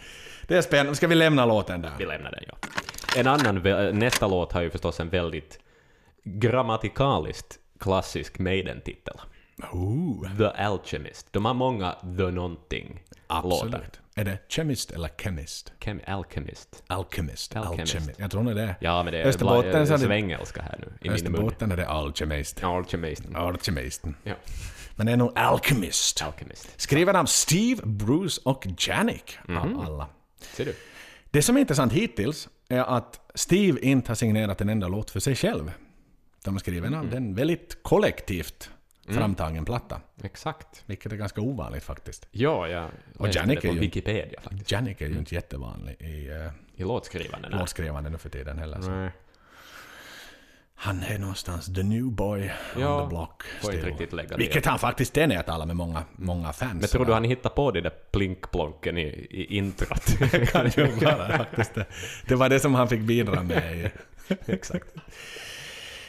Det är spännande. Ska vi lämna låten där? Vi lämnar den, ja. En annan, nästa låt har ju förstås en väldigt grammatikaliskt klassisk Maiden-titel. Ooh, The Alchemist. De har många The någonting låtar. Är det Chemist eller Chemist? Chem Alchemist. Alchemist. Alchemist. Alchemist. Jag tror nog det är. Ja, men det är Österbotten bla- svengelska här nu i. Österbotten är det Alchemist. Alchemist. Alchemist. Ja, Men det är nog Alchemist. Alchemist. Skriven av Steve, Bruce och Janik Mhm. av alla. Ser du? Det som är intressant hittills är att Steve inte har signerat en enda låt för sig själv. De Mhm. av den väldigt kollektivt Mm. framtagen platta. Exakt. Vilket är ganska ovanligt faktiskt. Ja, jag Och Janik det på ju- Wikipedia faktiskt. Janik är ju inte jättevanlig i uh, I låtskrivande. låtskrivande nu för tiden heller. Så. Han är någonstans the new boy Ja, on the block. får inte still. riktigt lägga det. Vilket han faktiskt är när jag talar med många, många fans. Men tror du han hittade på det där plinkplonken i, i introt? kan ju vara faktiskt det. Det var det som han fick bidra med Exakt.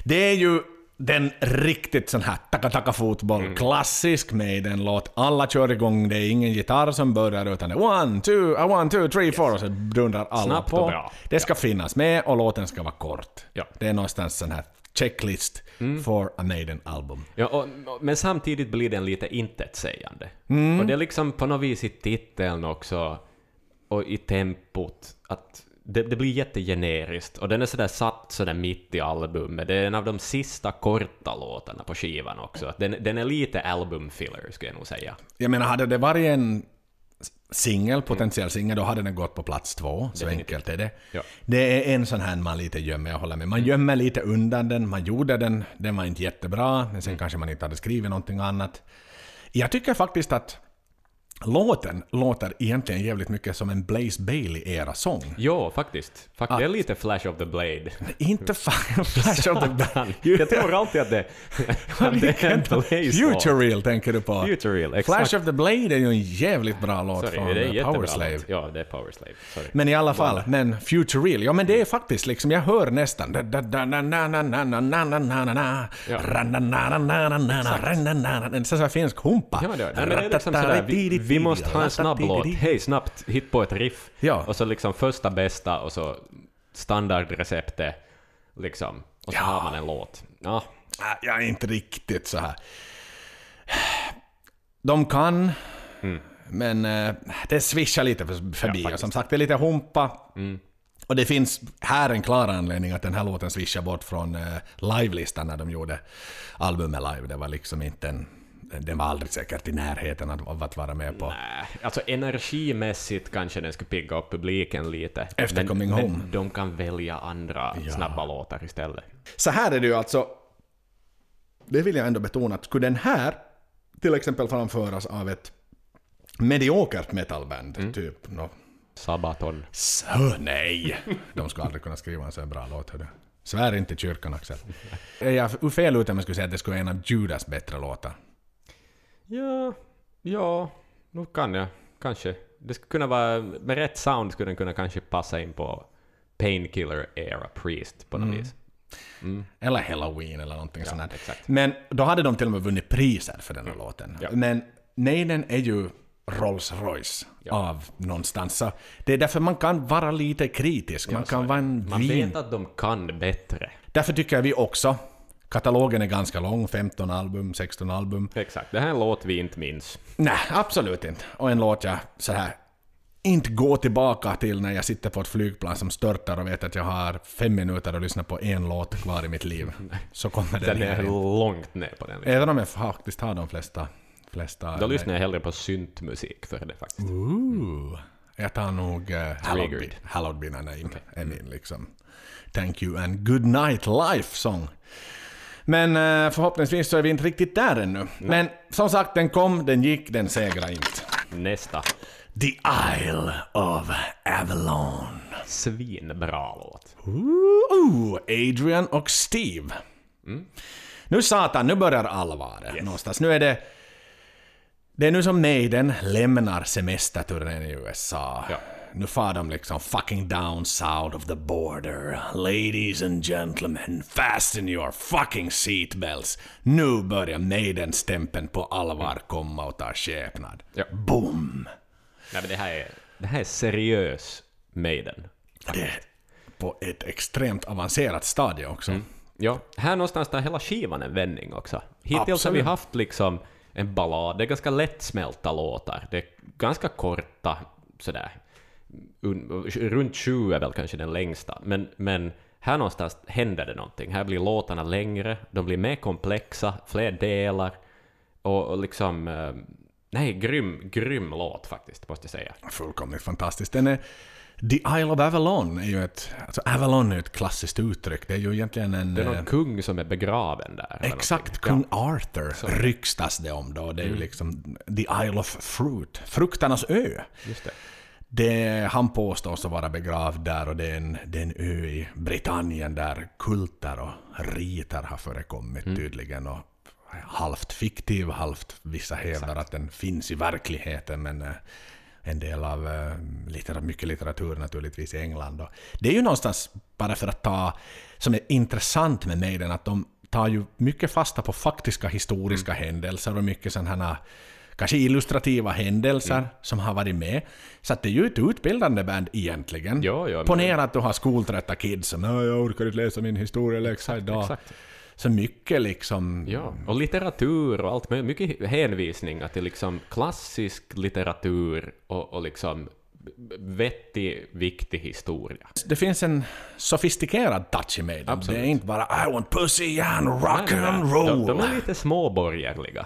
Det är ju den riktigt sån här taka-taka fotboll, Mm. klassisk Maiden-låt. Alla kör igång, det är ingen gitarr som börjar utan det är one, two, uh, one, two, three, four och så dundrar alla Snabbt på. och bra. Det ska finnas med och låten ska vara kort. Ja. Mm. Det är någonstans sån här checklist for a Maiden-album. Ja, och, men samtidigt blir den lite intetsägande. Mm. Och det är liksom på något vis i titeln också, och i tempot, att det, det blir jättegeneriskt. Och den är sådär satt sådär mitt i albumet. Det är en av de sista korta låtarna på skivan också. Den, den är lite album-filler, skulle jag nog säga. Jag menar, hade det varit en singel, potentiell singel, då hade den gått på plats två. Så enkelt är det. Ja. Det är en sån här man lite gömmer, jag håller med. Man gömmer lite undan den, man gjorde den, den var inte jättebra, men sen kanske man inte hade skrivit någonting annat. Jag tycker faktiskt att Låten låter egentligen jävligt mycket som en Blaze Bailey-era-sång. Jo, faktiskt. Fakt, att... Det är lite Flash of the Blade. Inte Flash of the Blade. jag tror alltid att det, att det är en Blaze-låt. Future Real tänker du på. Future Real, exakt. Flash of the Blade är ju en jävligt bra låt Sorry, från det är Powerslave. Ja, det är Powerslave. Sorry. Men i alla fall, men Future Real. Ja, men det är faktiskt liksom, jag hör nästan... Ja. Exakt. En sån här finsk humpa. Ja, men det är liksom vi, måste ha en snabb låt. Hej, snabbt, hit på ett riff. Ja. Och så liksom första bästa och så standardreceptet, liksom. Och så Ja. har man en låt. Ja, Jag är inte riktigt så här. De kan, men eh, det svischar lite för- förbi. Ja, och som sagt, det är lite humpa. Och det finns här en klar anledning att den här låten svischar bort från eh, livelistan när de gjorde albumet live. Det var liksom inte en... Den var aldrig säkert i närheten av att vara med på. nej. Alltså energimässigt kanske den skulle pigga upp publiken lite. Efter men, Coming men Home. de kan välja andra snabba låtar istället. Så här är det ju alltså. Det vill jag ändå betona att skulle den här till exempel framföras av ett mediokert metalband, typ no, Sabaton. Så nej! De skulle aldrig kunna skriva en så bra låt. Hördu. Svär inte kyrkan Axel. Är jag fel ute om jag skulle säga att det skulle vara en av Judas bättre låtar? Ja, ja, nu kan jag. Kanske. Det skulle kunna vara, med rätt sound skulle den kunna kanske passa in på Painkiller Era Priest på något vis. Eller Halloween eller någonting Ja, sånt där. exakt. Men då hade de till och med vunnit priser för den här låten. Ja. Men Neiden är ju Rolls Royce av någonstans. Så det är därför man kan vara lite kritisk. Man kan vara en Man vin. vet att de kan bättre. Därför tycker vi också, katalogen är ganska lång, 15 album, 16 album. Exakt, det här är en låt vi inte minns. Nej, absolut inte. Och en låt jag så här inte går tillbaka till när jag sitter på ett flygplan som störtar och vet att jag har fem minuter att lyssna på en låt kvar i mitt liv. Så kommer den Den är långt ner på den. Även om jag faktiskt har de flesta... flesta Då lyssnar jag hellre på syntmusik för det faktiskt. Ooh. Jag tar nog uh, Hallowed, Be. Hallowed Be Name. är min liksom Thank You and Good Night Life-sång. Men eh, förhoppningsvis så är vi inte riktigt där ännu. Men som sagt, den kom, den gick, den segrade inte. Nästa. The Isle of Avalon. Svinbra låt. Ooh, Adrian och Steve. Nu satan, nu börjar allvaret någonstans. Nu är det... Det är nu som Maiden lämnar semesterturnén i USA. Ja. Nu far de liksom fucking down south of the border. Ladies and gentlemen, fasten your fucking seatbelts. Nu börjar Maiden-stämpeln på allvar komma och ta skepnad. Ja. Boom! Nej, men det här är, det här är seriös Maiden. Det på ett extremt avancerat stadie också. Ja, här någonstans tar hela skivan en vändning också. Hittills har vi Absolut. haft liksom en ballad, det är ganska lättsmälta låtar. Det är ganska korta, sådär. Un, runt 20 är väl kanske den längsta. Men, men här någonstans händer det någonting. Här blir låtarna längre, de blir mer komplexa, fler delar. Och, och liksom... eh, Nej, grym, grym låt faktiskt, måste jag säga. Fullkomligt fantastiskt. Den är, The Isle of Avalon är ju ett... Alltså Avalon är ett klassiskt uttryck. Det är ju egentligen en... Det är eh, någon kung som är begraven där. Exakt, kung Arthur ryktas det om då. Det är ju liksom The Isle of Fruit. Frukternas ö. Ja, just det. Det, han påstås vara begravd där och det är, en, det är en ö i Britannien där kulter och riter har förekommit tydligen. Och halvt fiktiv, halvt vissa hävdar att den finns i verkligheten. Men eh, en del av eh, litteratur, mycket litteratur naturligtvis i England. Och det är ju någonstans, bara för att ta, som är intressant med Maiden, att de tar ju mycket fasta på faktiska historiska Mm. händelser och mycket sådana här kanske illustrativa händelser Mm. som har varit med. Så att det är ju ett utbildande band egentligen. Ja, ja, Ponera att du har skoltrötta kids som "Nej, jag orkar inte läsa min historieläxa idag. Exakt. Så mycket liksom... Ja, och litteratur och allt möjligt. Mycket hänvisningar till liksom klassisk litteratur och, och liksom vettig, viktig historia. Det finns en sofistikerad touch i. Absolut. Det är inte bara I want pussy and rock Nej, nej, and roll. De, de är lite småborgerliga.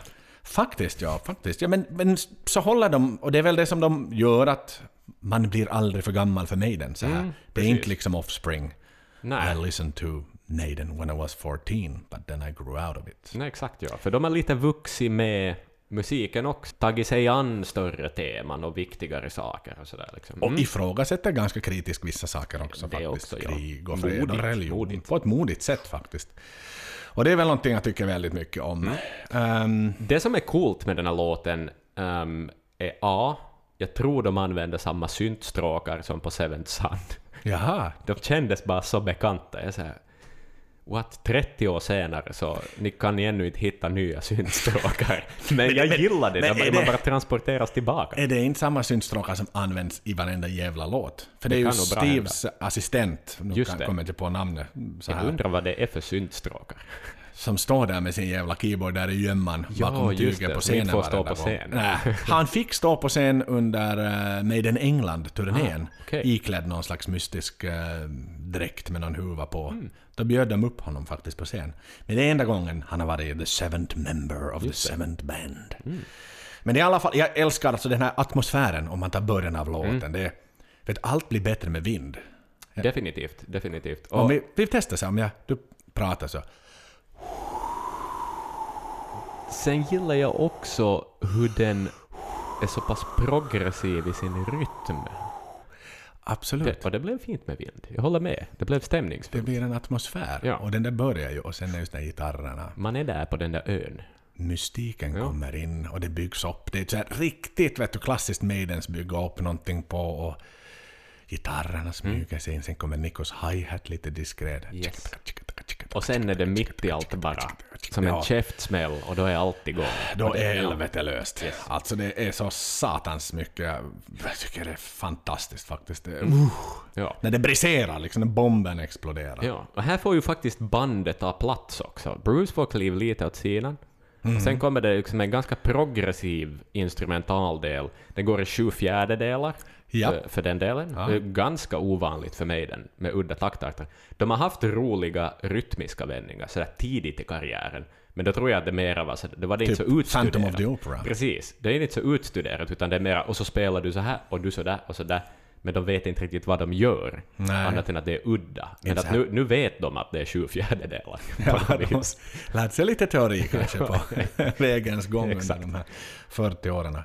Faktiskt, ja. Faktiskt. ja men, men så håller de, och det är väl det som de gör att man blir aldrig för gammal för Maiden. Så här. Mm, det är inte liksom Offspring. Nej. I listened to Maiden when I was 14, but then I grew out of it. Nej, exakt ja. För de har lite vuxit med musiken också. Tagit sig an större teman och viktigare saker och sådär liksom. Och ifrågasätter ganska kritiskt vissa saker också Det faktiskt. också, ja. Krig och fred Modigt, och religion. modigt. På ett modigt sätt faktiskt. Och det är väl någonting jag tycker väldigt mycket om. Mm. Ehm, Det som är coolt med den här låten ehm, är A. Jag tror de använder samma syntstråkar som på Seventh Sun. jaha. De kändes bara så bekanta. Jag what, 30 år senare så ni kan ni ännu inte hitta nya syntstråkar. Men jag gillade det, men är man bara transporteras tillbaka. Är det inte samma syntstråkar som används i varenda jävla låt? För det, Det är ju Steves assistent, nu Just kan, det. kommer jag inte på namnet, så Jag här, undrar vad det är för syntstråkar. som står där med sin jävla keyboard där i gömman Ja, bakom tyget på scenen får stå på scen. Nej, han fick stå på scen under uh, Maiden England-turnén, Ah, okej. iklädd någon slags mystisk uh, dräkt med någon huva på. Mm. Då bjöd de upp honom faktiskt på scen. Men det är enda gången han har varit the seventh member of the seventh band. Mm. Men i alla fall, jag älskar alltså den här atmosfären om man tar början av låten. Mm. Det, vet, allt blir bättre med vind. Definitivt, definitivt. Om Och vi, vi testar så, om jag, du pratar så. sen gillar jag också hur den är så pass progressiv i sin rytm. Absolut. Det, och det blev fint med vind. Jag håller med. Det blev Det stämningsfullt. blir en atmosfär. Ja. Och den där börjar ju, och sen är just de gitarrerna. Man är där på den där ön. Mystiken Ja. kommer in och det byggs upp. Det är så här riktigt vet du, klassiskt Maidens bygga upp någonting på och gitarrerna smyger sig in. Sen kommer Nikos hi-hat lite diskret. Mm. Yes. Och sen är det mitt i allt bara. Som en Ja. käftsmäll och då är allt igång. Då är helvetet löst. Alltså det är så satans mycket. Jag tycker det är fantastiskt faktiskt. Det, uh, Ja. när det briserar liksom, när bomben exploderar. Ja, och här får ju faktiskt bandet ta plats också. Bruce får kliva lite åt sidan. Och sen kommer det liksom en ganska progressiv instrumentaldel. Den går i sju fjärdedelar Ja. för, för den delen. Ja. Ganska ovanligt för mig den, med udda taktarter. De har haft roliga rytmiska vändningar sådär tidigt i karriären. Men då tror jag att det mera var så, det var det inte Typ så utstuderat. Phantom of the Opera. Precis. Det är inte så utstuderat, utan det är mera och så spelar du så här och du så där och så där. Men de vet inte riktigt vad de gör, Nej. annat än att det är udda. Men att nu, nu vet de att det är sju fjärdedelar. Ja, de har lärt sig lite teori kanske på vägens gång under Exakt. de här 40 åren.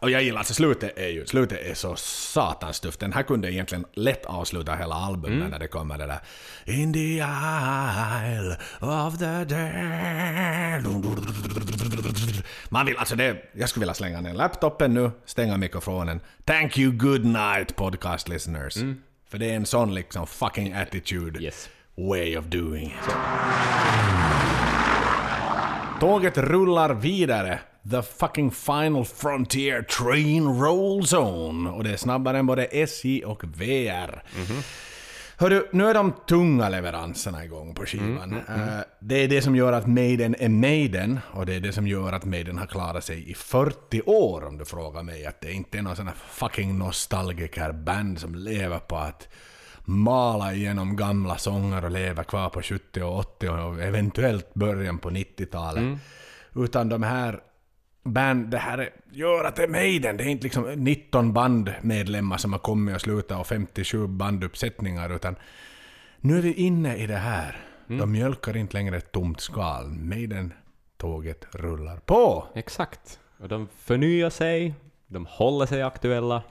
Och jag gillar, alltså slutet är ju, slutet är så satans tufft. Den här kunde egentligen lätt avsluta hela albumet när det kommer det där In the isle of the dead. Man vill, alltså det, jag skulle vilja slänga ner laptopen nu, stänga mikrofonen. Thank you, good night podcast listeners. För det är en sån liksom fucking attitude Yes. way of doing. Tåget rullar vidare. The fucking final frontier train rolls on. Och det är snabbare än både SJ och VR. Hörru, nu är de tunga leveranserna igång på skivan. Eh, det är det som gör att Maiden är Maiden, och det är det som gör att Maiden har klarat sig i 40 år om du frågar mig. Att det inte är någon sån här fucking nostalgikerband som lever på att mala igenom gamla sånger och leva kvar på 70 och 80 och eventuellt början på 90-talet. Utan de här band, det här är- gör att det är Maiden. Det är inte liksom 19 bandmedlemmar som har kommit och slutat och 57 banduppsättningar utan nu är vi inne i det här. De mjölkar inte längre ett tomt skal. Maiden-tåget rullar på. Exakt. Och de förnyar sig, de håller sig aktuella.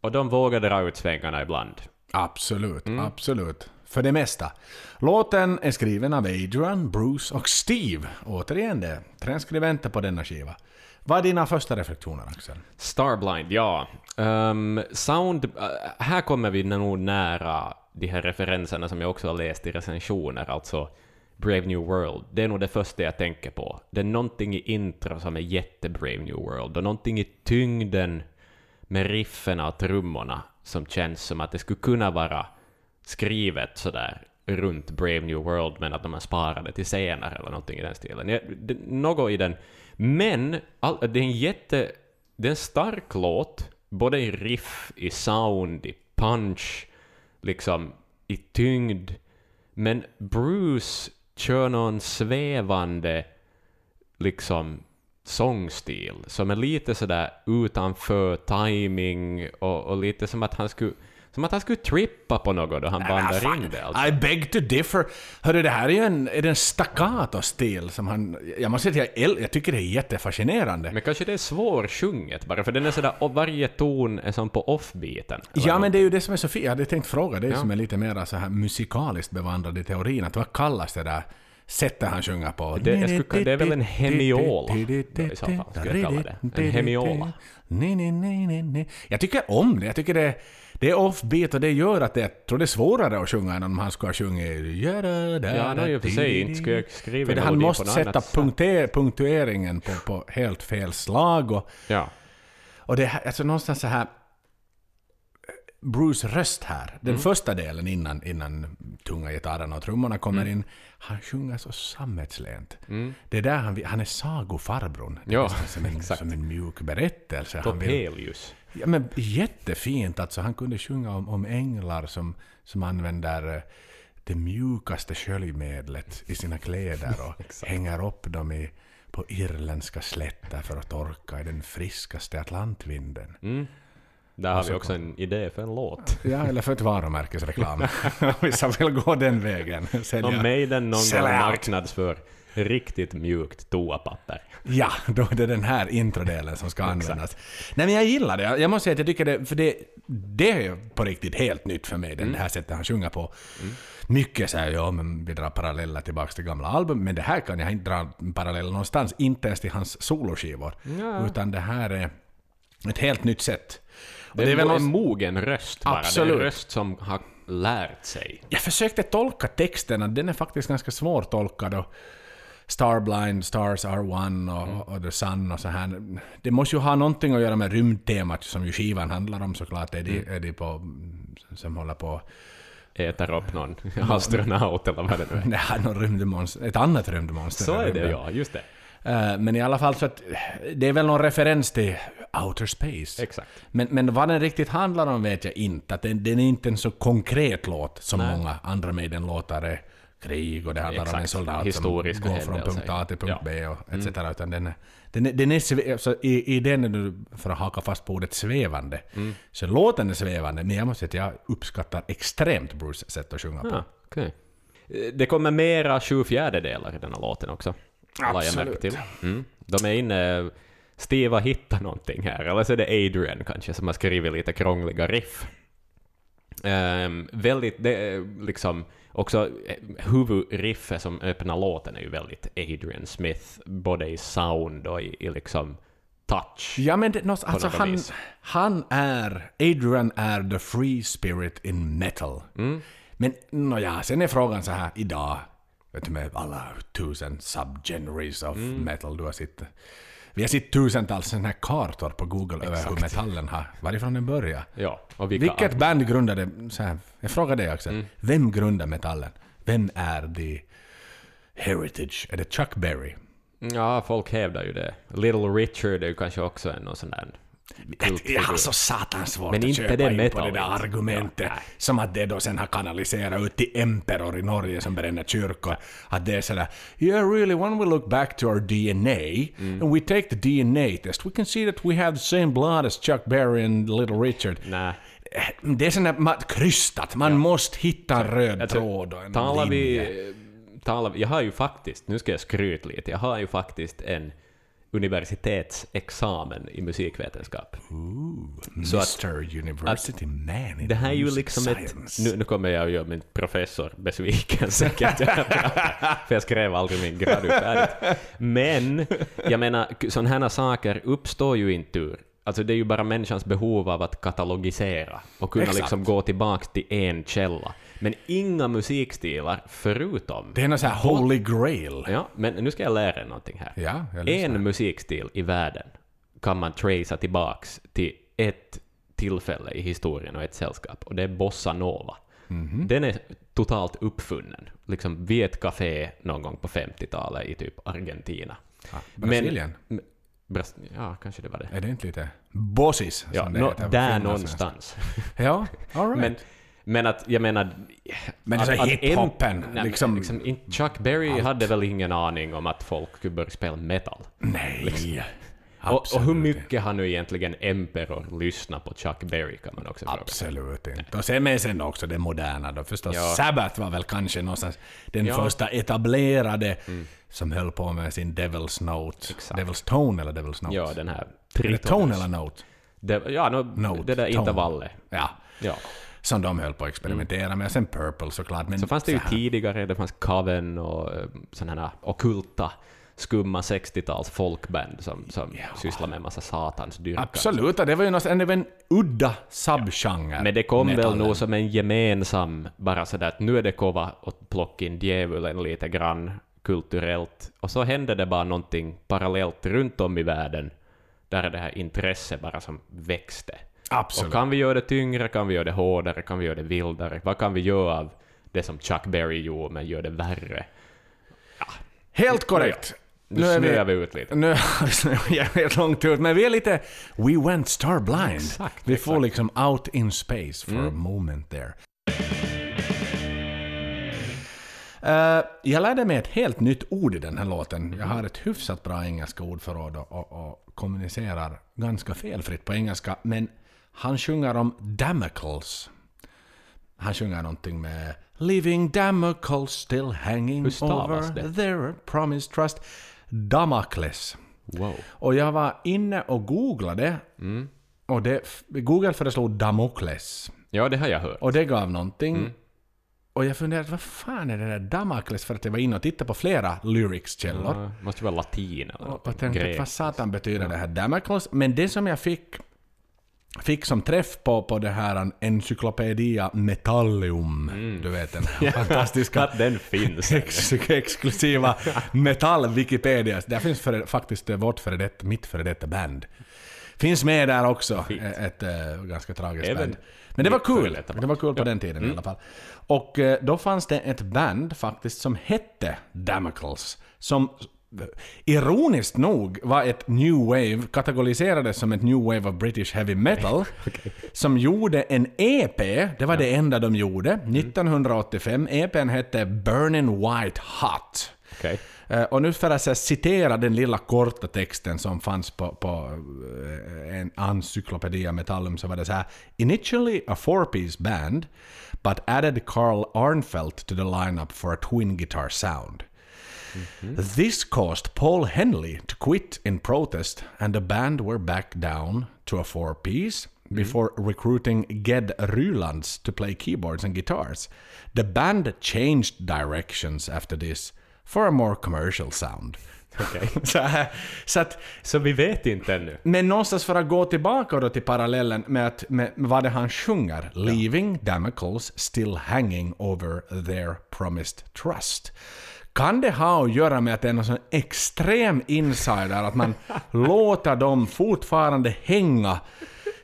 Och de vågar dra ut svängarna ibland. Absolut, absolut. För det mesta. Låten är skriven av Adrian, Bruce och Steve. Återigen det, transkribenter på denna skiva. Vad är dina första reflektioner, Axel? Starblind, ja. Um, sound, uh, här kommer vi nog nära de här referenserna som jag också har läst i recensioner, alltså Brave New World. Det är nog det första jag tänker på. Det är någonting i intro som är jätte Brave New World, och någonting i tyngden med riffen och trummorna som känns som att det skulle kunna vara skrivet sådär runt Brave New World, men att de har sparat det till senare eller någonting i den stilen. Det, något i den. Men all, det är en jätte... Det är en stark låt, både i riff, i sound, i punch, liksom i tyngd. Men Bruce kör någon svävande liksom sångstil som är lite sådär utanför timing och, och lite som att han skulle som att han skulle trippa på något då han bandar in det. Alltså. I beg to differ. Hörru, det här är ju en, är det en staccato-stil som han... Jag måste säga att jag, jag tycker det är jättefascinerande. Men kanske det är svårsjunget bara, för den är sådär, och varje ton är som på offbeaten. Ja, men det är ju det som är så fint. Jag hade tänkt fråga dig ja. som är lite mer så här musikaliskt bevandrad i teorin, att vad kallas det där sättet han sjunger på. Det, jag skulle, det är väl en hemiola i så fall, skulle jag kalla det. En hemiola. Jag tycker om det. Jag tycker det, det är offbeat och det gör att det, jag tror det är svårare att sjunga än om han skulle ha sjungit... Ja, no, i och för sig. Inte skulle skriva För han måste sätta punkter, punktueringen på, på helt fel slag. Och, ja. och det är alltså någonstans så här... Bruce röst här, den mm. första delen innan, innan tunga gitarrerna och trummorna kommer mm. in, han sjunger så sammetslent. Mm. Det är där han, han är sagofarbrorn. Ja, som, en, som en mjuk berättelse. Topelius. Ja, men jättefint. Alltså, han kunde sjunga om, om änglar som, som använder eh, det mjukaste sköljmedlet i sina kläder och hänger upp dem i, på irländska slätter för att torka i den friskaste Atlantvinden. Där har vi också en idé för en låt. Ja, eller för ett varumärkesreklam. Vissa vill gå den vägen. Sälja. Om Maiden någon gång marknadsför riktigt mjukt toapapper. Ja, då är det den här introdelen som ska användas. Nej men jag gillar det. Jag måste säga att jag tycker det, för det, det är på riktigt helt nytt för mig, mm. det här sättet han sjunger på. Mm. Mycket säger ja, men vi drar paralleller tillbaka till gamla album, men det här kan jag inte dra paralleller någonstans, inte ens till hans soloskivor. Ja. Utan det här är ett helt nytt sätt. Det är, det är väl en mogen röst bara. Absolut. Det är en röst som har lärt sig. Jag försökte tolka texten, den är faktiskt ganska svårtolkad. Och Starblind, Stars Are One och, mm. och The Sun och så här. Det måste ju ha någonting att göra med rymdtemat som ju skivan handlar om såklart. Är de, mm. är de på, som håller på äter upp någon astronaut eller vad det nu är. Nej, någon rymdmonster, ett annat rymdmonster. Så är det ja, just det. Uh, men i alla fall så att det är väl någon referens till outer space. Exakt. Men, men vad den riktigt handlar om vet jag inte. Att den, den är inte en så konkret låt som Nej. många andra Maiden-låtar är krig och det handlar Exakt. om en soldat Historiska som går från punkt A till punkt ja. B och etc. Mm. Utan den den är, den är så i, i den är du, för att haka fast på ordet svävande, mm. så låten är svävande, men jag måste säga att jag uppskattar extremt Bruce sätt att sjunga på. Ja, okay. Det kommer mera sju fjärdedelar i den här låten också. Absolut. till. Mm. De är inne... Steve har hittat någonting här, eller så är det Adrian kanske som har skrivit lite krångliga riff. Um, väldigt, det liksom också eh, huvudriffet som öppnar låten är ju väldigt Adrian Smith, både i sound och i, i liksom touch. Ja men det, alltså han, han är, Adrian är the free spirit in metal. Mm. Men nåja, sen är frågan så här idag, vet du med alla tusen subgenres of mm. metal du har sett. Vi har sett tusentals sådana här kartor på Google Exakt. över hur metallen har, varifrån den börjar. Ja, och vilka Vilket ar- band grundade, så här, jag frågar dig också, mm. vem grundade metallen? Vem är the heritage? Är det Chuck Berry? Ja, folk hävdar ju det. Little Richard är ju kanske också en sån där jag har så satans svårt Men att inte köpa det in på det där argumentet. Ja, som att det då sen har kanaliserat ut till Emperor i Norge som bränner kyrkor. Att det är sådär “Yeah really, when we look back to our DNA mm. and we take the DNA test we can see that we have the same blood as Chuck Berry and Little Richard”. Nej. Det är sådär krystat, man ja. måste hitta en röd alltså, tråd och en talar linje. Vi, talar jag har ju faktiskt, nu ska jag skryta lite, jag har ju faktiskt en universitetsexamen i musikvetenskap. Att- Mr University Man in Det här är ju liksom ett... Nu, nu kommer jag att göra min professor besviken säkert. För jag skrev aldrig min grad färdigt. Men, jag menar, sådana här saker uppstår ju inte ur... Alltså det är ju bara människans behov av att katalogisera och kunna Exakt. liksom gå tillbaka till en källa. Men inga musikstilar förutom... Det är någon sån här holy grail. Ja, men nu ska jag lära er någonting här. Ja. En musikstil i världen kan man tracea tillbaks till ett tillfälle i historien och ett sällskap, och det är bossa nova. Mhm. Den är totalt uppfunnen, liksom vid ett café någon gång på 50-talet i typ Argentina. Ja, Brasilien? Men, Bras ja, kanske det var det. Är det inte lite bossis? Ja, på där någonstans. Ja, all right. Men, men att, jag menar... Men att- att hiphopen, en- nej, liksom- liksom... Chuck Berry hade väl ingen aning om att folk skulle börja spela metal. Nej. Och, och hur mycket har nu egentligen Emperor lyssnat på Chuck Berry kan man också fråga. Absolut inte. Och sen med sen också det moderna då förstås. Ja. Sabbath var väl kanske någonstans den Ja. Mm. första etablerade som höll på med sin Devil's Note. Exakt. Devil's Tone eller Devil's Note? Ja, den här Är det Tone eller Note? Det, ja, no, Note, det där tone. intervallet. Ja. Ja. Som de höll på att experimentera med. Sen Purple såklart. Men Så fanns det ju tidigare, det fanns Coven och eh, sådana här ockulta, skumma 60-tals folkband som, som sysslar med en massa satans dyrkan. Absolut, det var ju något, det var en udda subgenre. Men det kom väl metallen. nog som en gemensam, bara sådär att nu är det kova att plocka in djävulen lite grann kulturellt. Och så hände det bara någonting parallellt runt om i världen, där det här intresset bara som växte. Absolut. Och kan vi göra det tyngre, kan vi göra det hårdare, kan vi göra det vildare? Vad kan vi göra av det som Chuck Berry gjorde, men gör det värre? Helt korrekt. Nu, snöar vi ut lite. Nu är jag helt långt ut, men vi är lite... We went star blind. Exakt, vi får exakt. liksom out in space for a moment there. Eh, jag lärde mig ett helt nytt ord i den här låten. Jag har ett hyfsat bra engelska ordförråd och, och, och kommunicerar ganska felfritt på engelska. Men han sjunger om Damocles. Han sjunger någonting med Living Damocles still hanging over det? their promised trust. Damocles. Wow. Och jag var inne och googlade. Mm. Och det, Google föreslog Damokles. Ja, det har jag hört. Och det gav någonting. Mm. Och jag funderade, vad fan är det där Damokles? För att jag var inne och tittade på flera lyricskällor. Ja, måste vara latin eller Och, och tänkte, vad satan betyder det här Damocles? Men det som jag fick, fick som träff på, på det här Encyclopedia Metallium, du vet den här fantastiska Att den finns. ex exklusiva metall-Wikipedia. Där finns för, faktiskt eh, vårt före detta, mitt före detta band. Finns med där också, Fint. eh, ett äh, ganska tragiskt Även band. Men det var kul. detta Det var kul på den tiden i alla fall. Och då fanns det ett band faktiskt som hette Damocles. Som ironiskt nog var ett new wave, kategoriserades som ett new wave of British heavy metal. Som gjorde en EP, det var det enda de gjorde, 1985. EPn hette Burning White Hot. Okej. Eh, Och nu för att här citera den lilla korta texten som fanns på, på eh, en encyclopedia Metallum så var det så här Initially a four-piece band but added Carl Arnfeldt to the lineup for a twin guitar sound. This caused Paul Henley to quit in protest and the band were back down to a four-piece before recruiting Ged Rylands to play keyboards and guitars. The band changed directions after this for a more commercial sound. Okej. så, så att, Så vi vet inte ännu. men någonstans för att gå tillbaka då till parallellen med, att, med, vad det han sjunger. Leaving Damocles still hanging over their promised trust. Kan det ha att göra med att det är någon sån extrem insider, att man låter dem fortfarande hänga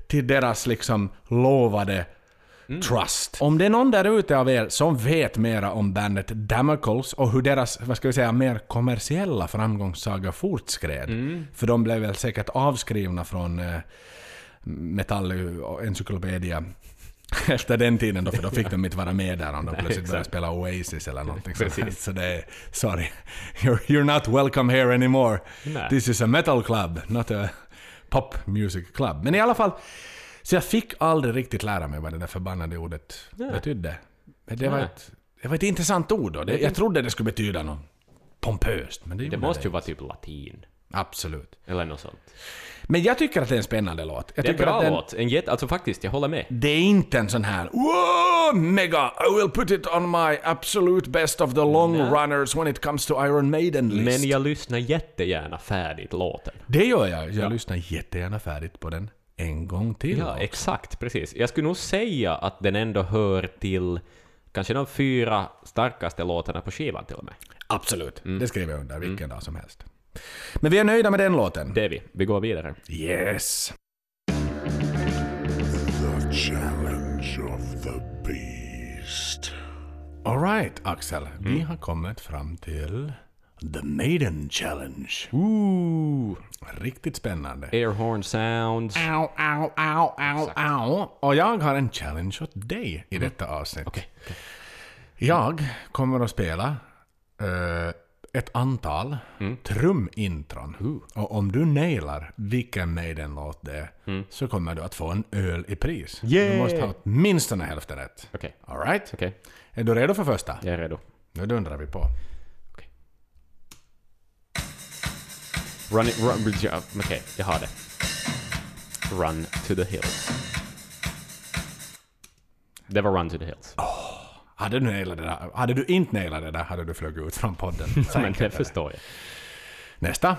till deras liksom lovade Trust. Om det är någon där ute av er som vet mera om bandet Damocles och hur deras, vad ska vi säga, mer kommersiella framgångssaga fortskred. För de blev väl säkert avskrivna från eh, Metall Encyclopedia efter den tiden då, för då fick de inte vara med där om de plötsligt började spela Oasis eller någonting sånt. Så det är, sorry, you're, you're not welcome here anymore. Nej. This is a metal club, not a pop music club. Men i alla fall, så jag fick aldrig riktigt lära mig vad det där förbannade ordet Nej. betydde. Men det var, ett, det var ett intressant ord och det, jag trodde det skulle betyda något pompöst. Men det, Det måste ju inte. vara typ latin. Absolut. Eller något sånt. Men jag tycker att det är en spännande låt. Jag Det är en bra att den, låt. En jätte, alltså faktiskt, jag håller med. Det är inte en sån här mega, I will put it on my absolute best of the long Nej. runners when it comes to Iron Maiden list. Men jag lyssnar jättegärna färdigt låten. Det gör jag. Jag lyssnar jättegärna färdigt på den en gång till. Ja, exakt, precis. Jag skulle nog säga att den ändå hör till kanske de fyra starkaste låtarna på skivan till och med. Absolut. Mm. Det skriver jag under vilken dag som helst. Men vi är nöjda med den låten. Det är vi. Vi går vidare. Yes. The challenge of the beast. Alright, Axel. Vi Mm. har kommit fram till The Maiden Challenge. Ooh, Riktigt spännande. airhorn sounds. Au, au, au, au, au. Och jag har en challenge åt dig i detta avsnitt. Okej, Jag kommer att spela eh, ett antal trumintron. Och om du nailar vilken Maiden-låt det är så kommer du att få en öl i pris. Du Yay! måste ha åtminstone hälften rätt. Okej, Alright? okej. Är du redo för första? Jag är redo. Nu dundrar vi på. Run it, run, ja, okej, jag har det. Run to the hills. Det var Run to the hills. Hade du, nailat det där, hade du inte nailat det där hade du flugit ut från podden. Men det förstår jag. Nästa.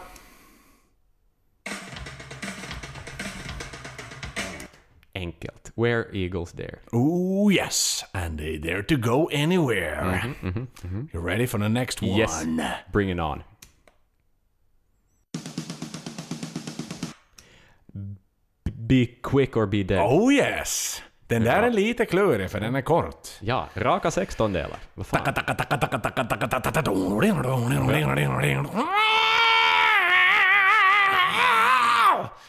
Enkelt. Where eagles dare. Oh yes, and they dare to go anywhere. You ready for the next one? Yes. Bring it on. Be quick or be dead. Oh yes! Den där är lite klurig för den är kort. Ja, raka 16 delar. Vad fan?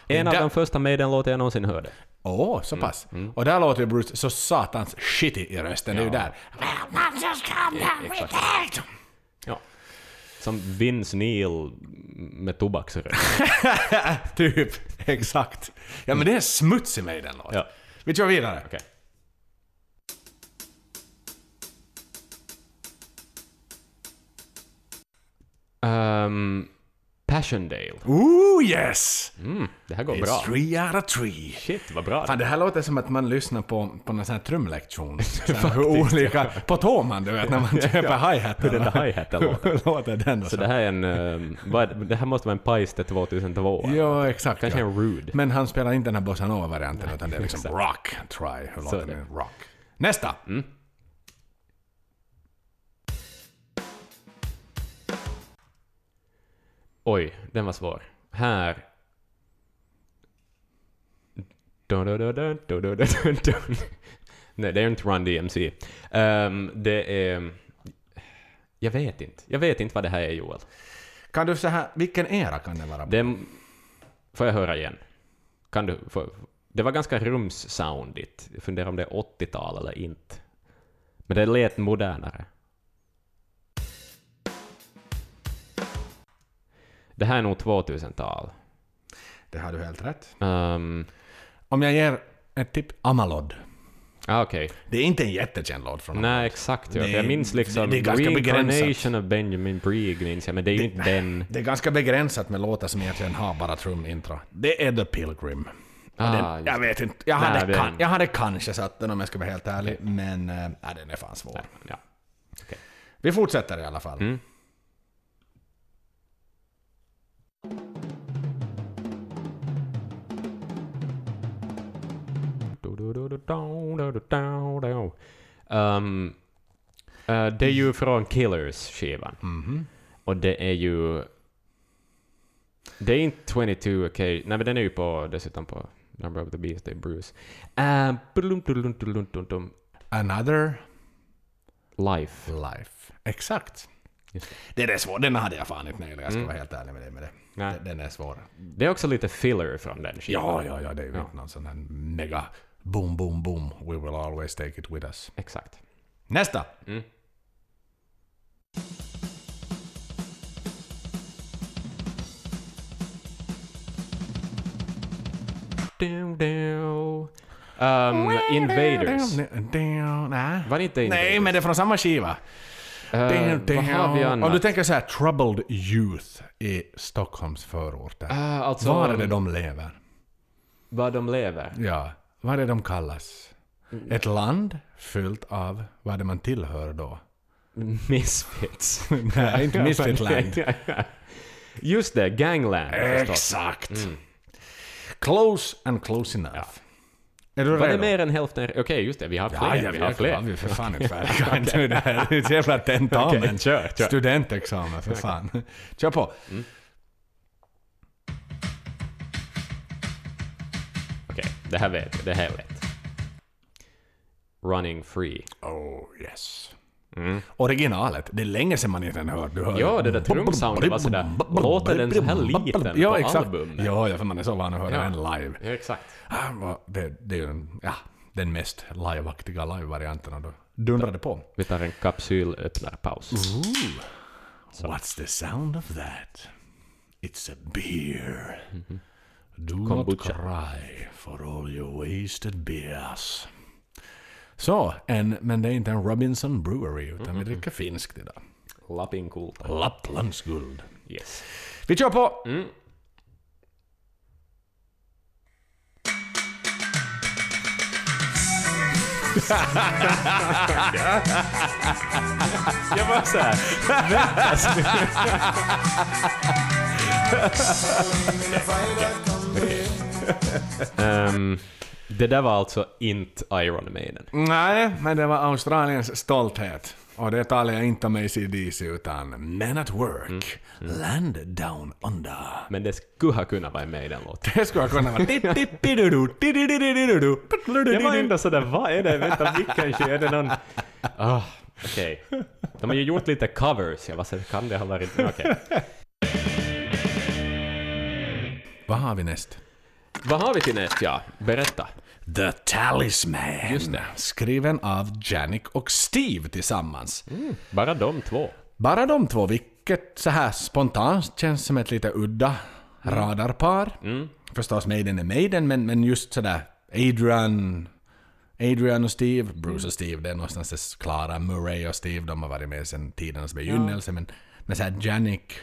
En av de första Maiden-låtar jag någonsin hörde. Åh, så pass. Och där låter Bruce så satans shitty i rösten. Det är ju där. Ja. Som Vince Neil med tobaksrök. typ, exakt. Ja men det är smutsig med den låt. Ja. Vi kör vidare. Okay. Um, ehm, Passiondale. Ooh yes! Mm, det här går It's bra. three out of three. Shit, vad bra. Fan, det här låter som att man lyssnar på, på någon sån här trumlektion. Så hur olika... På Toman, du vet, när man köper hi-haten. Hur den där hi-haten låter. Den och Så det här är en... ehm, vad det? här måste vara en Paiste 2002. Ja, exakt. Kanske ja. en Rude. Men han spelar inte den här bossa nova-varianten, utan det är liksom rock. Try. Hur Så låter det? Rock. Nästa! Oj, den var svår. Här... Dun, dun, dun, dun, dun, dun, dun. Nej, det är inte Run DMC. Um, det är... Jag vet inte. Jag vet inte vad det här är, Joel. Kan du så här, vilken era kan det vara? Det får jag höra igen? Kan du... Får, det var ganska rums-soundigt. Jag funderar om det är 80-tal eller inte. Men det lät modernare. Det här är nog 2000-tal. Det har du helt rätt. Um, Om jag ger ett tipp, Amalod. ah, Okej. Det är inte en jättekänd låt från honom. Nej, exakt. Ja. Det- jag minns liksom det är ganska Reincarnation of Benjamin Brieg, minns jag, men det är ju inte den... Det är ganska begränsat med låtar som egentligen har bara trumintro. Det är The Pilgrim. Ah, den, jag vet inte. Jag Nej, hade, den- kan, jag hade kanske satt den om jag ska vara helt ärlig, men äh, den är fan svår. Ja. Vi fortsätter i alla fall. Mm. Um, eh, det är ju från Killers-skivan. Mhm. Och det är ju... Det är inte 22 okej. Nej, men den är ju på, dessutom på Number of the Beast, det är Bruce. Uh. Another Life. Life. Exakt. Det är det svår. Den hade jag fan inte nailat, jag ska vara helt ärlig med dig med det. Nej. Den- är svår. Det är också lite filler från den skivan. Ja, ja, ja, det är ju Ja. inte någon sån här mega boom, boom, boom. We will always take it with us. Exakt. Nästa! Mm. Down, down. Um, Invaders. Nej. Var det inte Invaders? Nej, men det är från samma skiva. Eh, vad har vi annat? Om du tänker så här, troubled youth i Stockholms förorter. Ah, alltså, Var är det de lever? Var de lever? Ja, vad är det de kallas? Ett land fyllt av, vad är det man tillhör då? Misfits. Nej, inte Misfitland. Just det, Gangland. Exakt. Close and close enough. Är du Var det redo? mer än hälften? Okej, just det. Vi har fler. Ja, ja, vi har fler. Vi är för fan inte färdiga ännu. Det här är ett jävla tentamen. Okej, kör, kör. Studentexamen, för fan. Kör på. Okej, det här vet jag. Det här är lätt. Running Free. Oh, yes. Originalet, det är länge sedan man inte har hört. Du hör Ja, det där trumsoundet var sådär, låter den så här liten ja, på exakt. albumet? Ja, ja, för man är så van att höra Ja. den live. Ja, exakt. Ah, Det, det är ju ja, den mest liveaktiga live-varianten och då dundrar det på. Vi tar en kapsylöppnarpaus. What's the sound of that? It's a beer. Do Kombucha. not cry for all your wasted beers. Så, en, men det är inte en Robinson Brewery utan vi dricker finskt idag. Lappinkulta. Lapplands guld. Yes. Vi kör på! Jag var såhär, um, Det där var alltså inte Iron Maiden. Nej, men det var Australiens stolthet. Och det talar jag inte om ACDC utan Men at Work, Land Down Under. Men det skulle ha kunnat vara den låten. Det skulle kunna vara... Di-di-di-du-du, di-di-di-di-du-du. Jag var ändå sådär, vad är det? Vänta, vilken? Är det någon... Ah, Okej. De har ju gjort lite covers. Jag var så kan det ha varit... Okej. Vad har vi näst? Vad har vi till näst? Ja, berätta. The Talisman. Just det. Skriven av Janik och Steve tillsammans. Bara de två. Bara de två, vilket så här spontant känns som ett lite udda radarpar. Förstås Maiden är Maiden, men, men just sådär Adrian, Adrian och Steve, Bruce och Steve, det är någonstans det klara. Murray och Steve, de har varit med sedan tidernas begynnelse, men, men såhär Janik,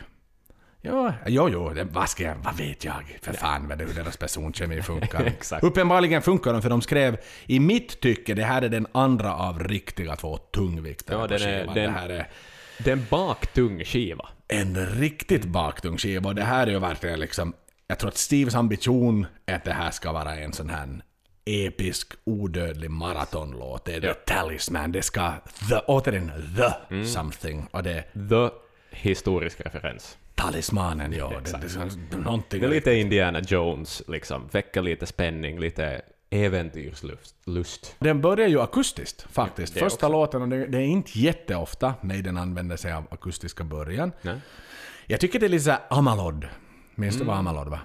Ja, jo, jo, det, vad ska jag, vad vet jag? För fan vad det, hur deras personkemi funkar. Exakt. Uppenbarligen funkar de, för de skrev i mitt tycke, det här är den andra av riktiga två tungviktare Ja, på den skivan. den- Det här är Det är en baktung skiva. en riktigt baktung skiva och det här är ju verkligen liksom, jag tror att Steves ambition är att det här ska vara en sån här episk, odödlig maratonlåt. Det är The Talisman, det ska, the, återigen, the Mm. something. Och det The historisk referens. Talismanen, ja. Det, det, det, är lite Indiana Jones, liksom. Väcker lite spänning, lite äventyrslust. Lust. Den börjar ju akustiskt faktiskt. Det Första också. låten, och det, det är inte jätteofta Maiden använder sig av akustiska början. Nej? Jag tycker det är lite såhär Amalod. Minns Mm. du vad Amalod var?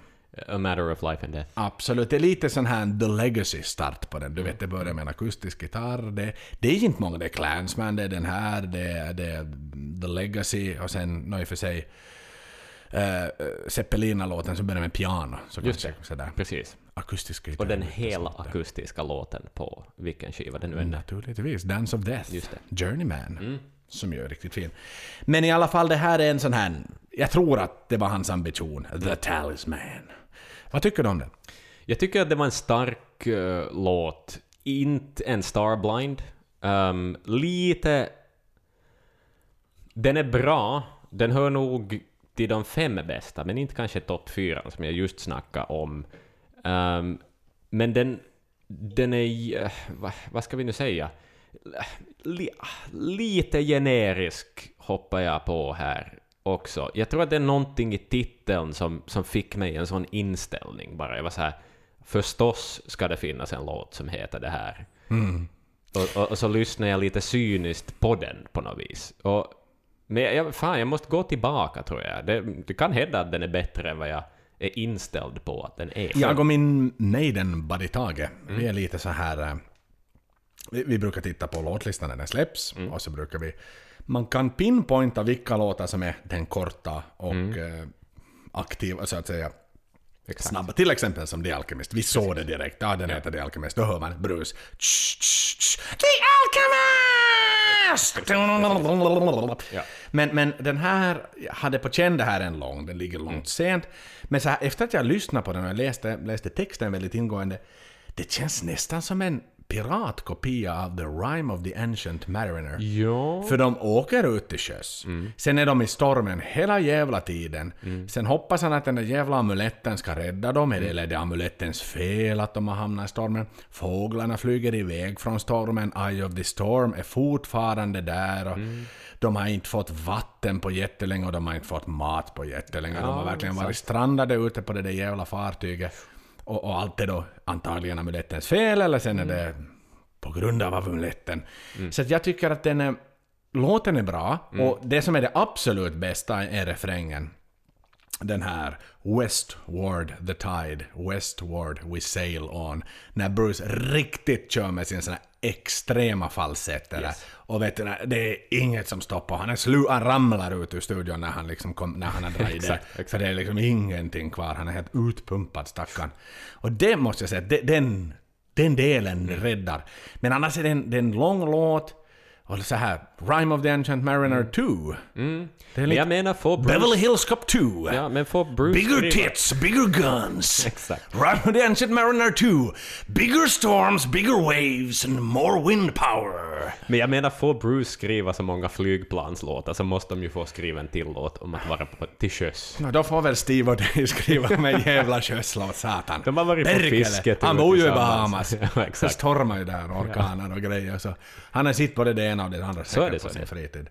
A matter of life and death. Absolut, det är lite sån här The Legacy-start på den. Du vet, det börjar med en akustisk gitarr. Det, det är inte många, det är Clansman, det är den här, det är, det är The Legacy och sen, nå i och för sig, Zeppelina-låten som börjar med piano. Så Just kanske, sådär. Precis. Akustiska Och den hela akustiska låten på vilken skiva det nu är. Naturligtvis. Dance of Death. Just det. Journeyman. Som ju är riktigt fin. Men i alla fall, det här är en sån här... Jag tror att det var hans ambition. The Talisman. Vad tycker du om den? Jag tycker att det var en stark eh, låt. Inte en Starblind. Um, lite... Den är bra. Den hör nog till de fem bästa, men inte kanske topp fyra som jag just snackade om. Um, men den, den är... eh, vad, vad ska vi nu säga? Li, lite generisk hoppar jag på här också. Jag tror att det är någonting i titeln som, som fick mig en sån inställning bara. Jag var så här, förstås ska det finnas en låt som heter det här. Och, och, och så lyssnar jag lite cyniskt på den på något vis. Och, men jag, jag, fan, jag måste gå tillbaka tror jag. Det, det kan hända att den är bättre än vad jag är inställd på att den är. Jag och min Maiden-buddy Tage, vi är lite så här... eh, Vi, vi brukar titta på låtlistan när den släpps och så brukar vi... Man kan pinpointa vilka låtar som är den korta och eh, aktiva, så att säga. Snabba. Till exempel som The Alchemist. Vi såg det direkt. Ja, den heter The Alchemist. Då hör man brus. Tsch, tsch, tsch. The past! Ja. Men, men den här, hade på känn det här en lång, den ligger långt Mm. sent. Men så här, efter att jag lyssnade på den och läste, läste texten väldigt ingående, det känns nästan som en piratkopia av The Rime of the Ancient Mariner. Ja. För de åker ut till sjöss. Sen är de i stormen hela jävla tiden. Sen hoppas han att den där jävla amuletten ska rädda dem. Eller är det amulettens fel att de har hamnat i stormen? Fåglarna flyger iväg från stormen. Eye of the Storm är fortfarande där. Och De har inte fått vatten på jättelänge och de har inte fått mat på jättelänge. de har Ja, verkligen varit strandade ute på det där jävla fartyget. Och, och allt är då antagligen amulettens fel eller sen är det på grund av amuletten. Så att jag tycker att den är, låten är bra och det som är det absolut bästa är refrängen. Den här Westward the tide, westward we sail on. När Bruce riktigt kör med sin sån här extrema falsett. där. Och vet du, det är inget som stoppar. Han, slu, han ramlar ut ur studion när han, liksom kom, när han har dragit det. För det är liksom ingenting kvar. Han är helt utpumpad stackarn. Och det måste jag säga, det- den, den delen räddar. Men annars är det en, det är en lång låt. Och så här, Rime of the Ancient Mariner 2. Det är Mm. Men lite jag menar, får Bruce... Beverly Hills Cop 2. Ja, men får Bruce Bigger skriva- tits, bigger guns. Exakt. Rime of the Ancient Mariner 2. Bigger storms, bigger waves and more wind power. Men jag menar, får Bruce skriva så många flygplanslåtar så måste de ju få skriva en till låt om att vara på, till sjöss. Nå, då får väl Steve och Dave skriva med en jävla sjöslåt, satan. De har varit på Berkele. fisket Han bor ju i. Bahamas. Ja, Det exakt. stormar ju där, orkaner och grejer. Så han har sitt både det ena och det andra det, säkert så på sin det. fritid.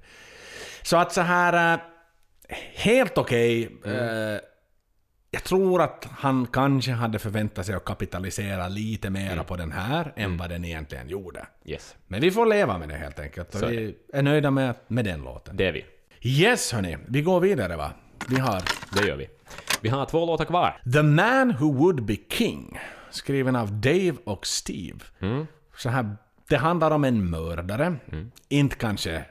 Så att så här... äh, helt okej. Mm. äh, jag tror att han kanske hade förväntat sig att kapitalisera lite mera Mm. på den här än vad den egentligen gjorde. Yes, Men vi får leva med det helt enkelt. Så vi är nöjda med, med den låten. det är vi. Yes hörni, vi går vidare va. Vi har Det gör vi. Vi har två låtar kvar. The Man Who Would Be King, skriven av Dave och Steve. Så här, det handlar om en mördare, inte kanske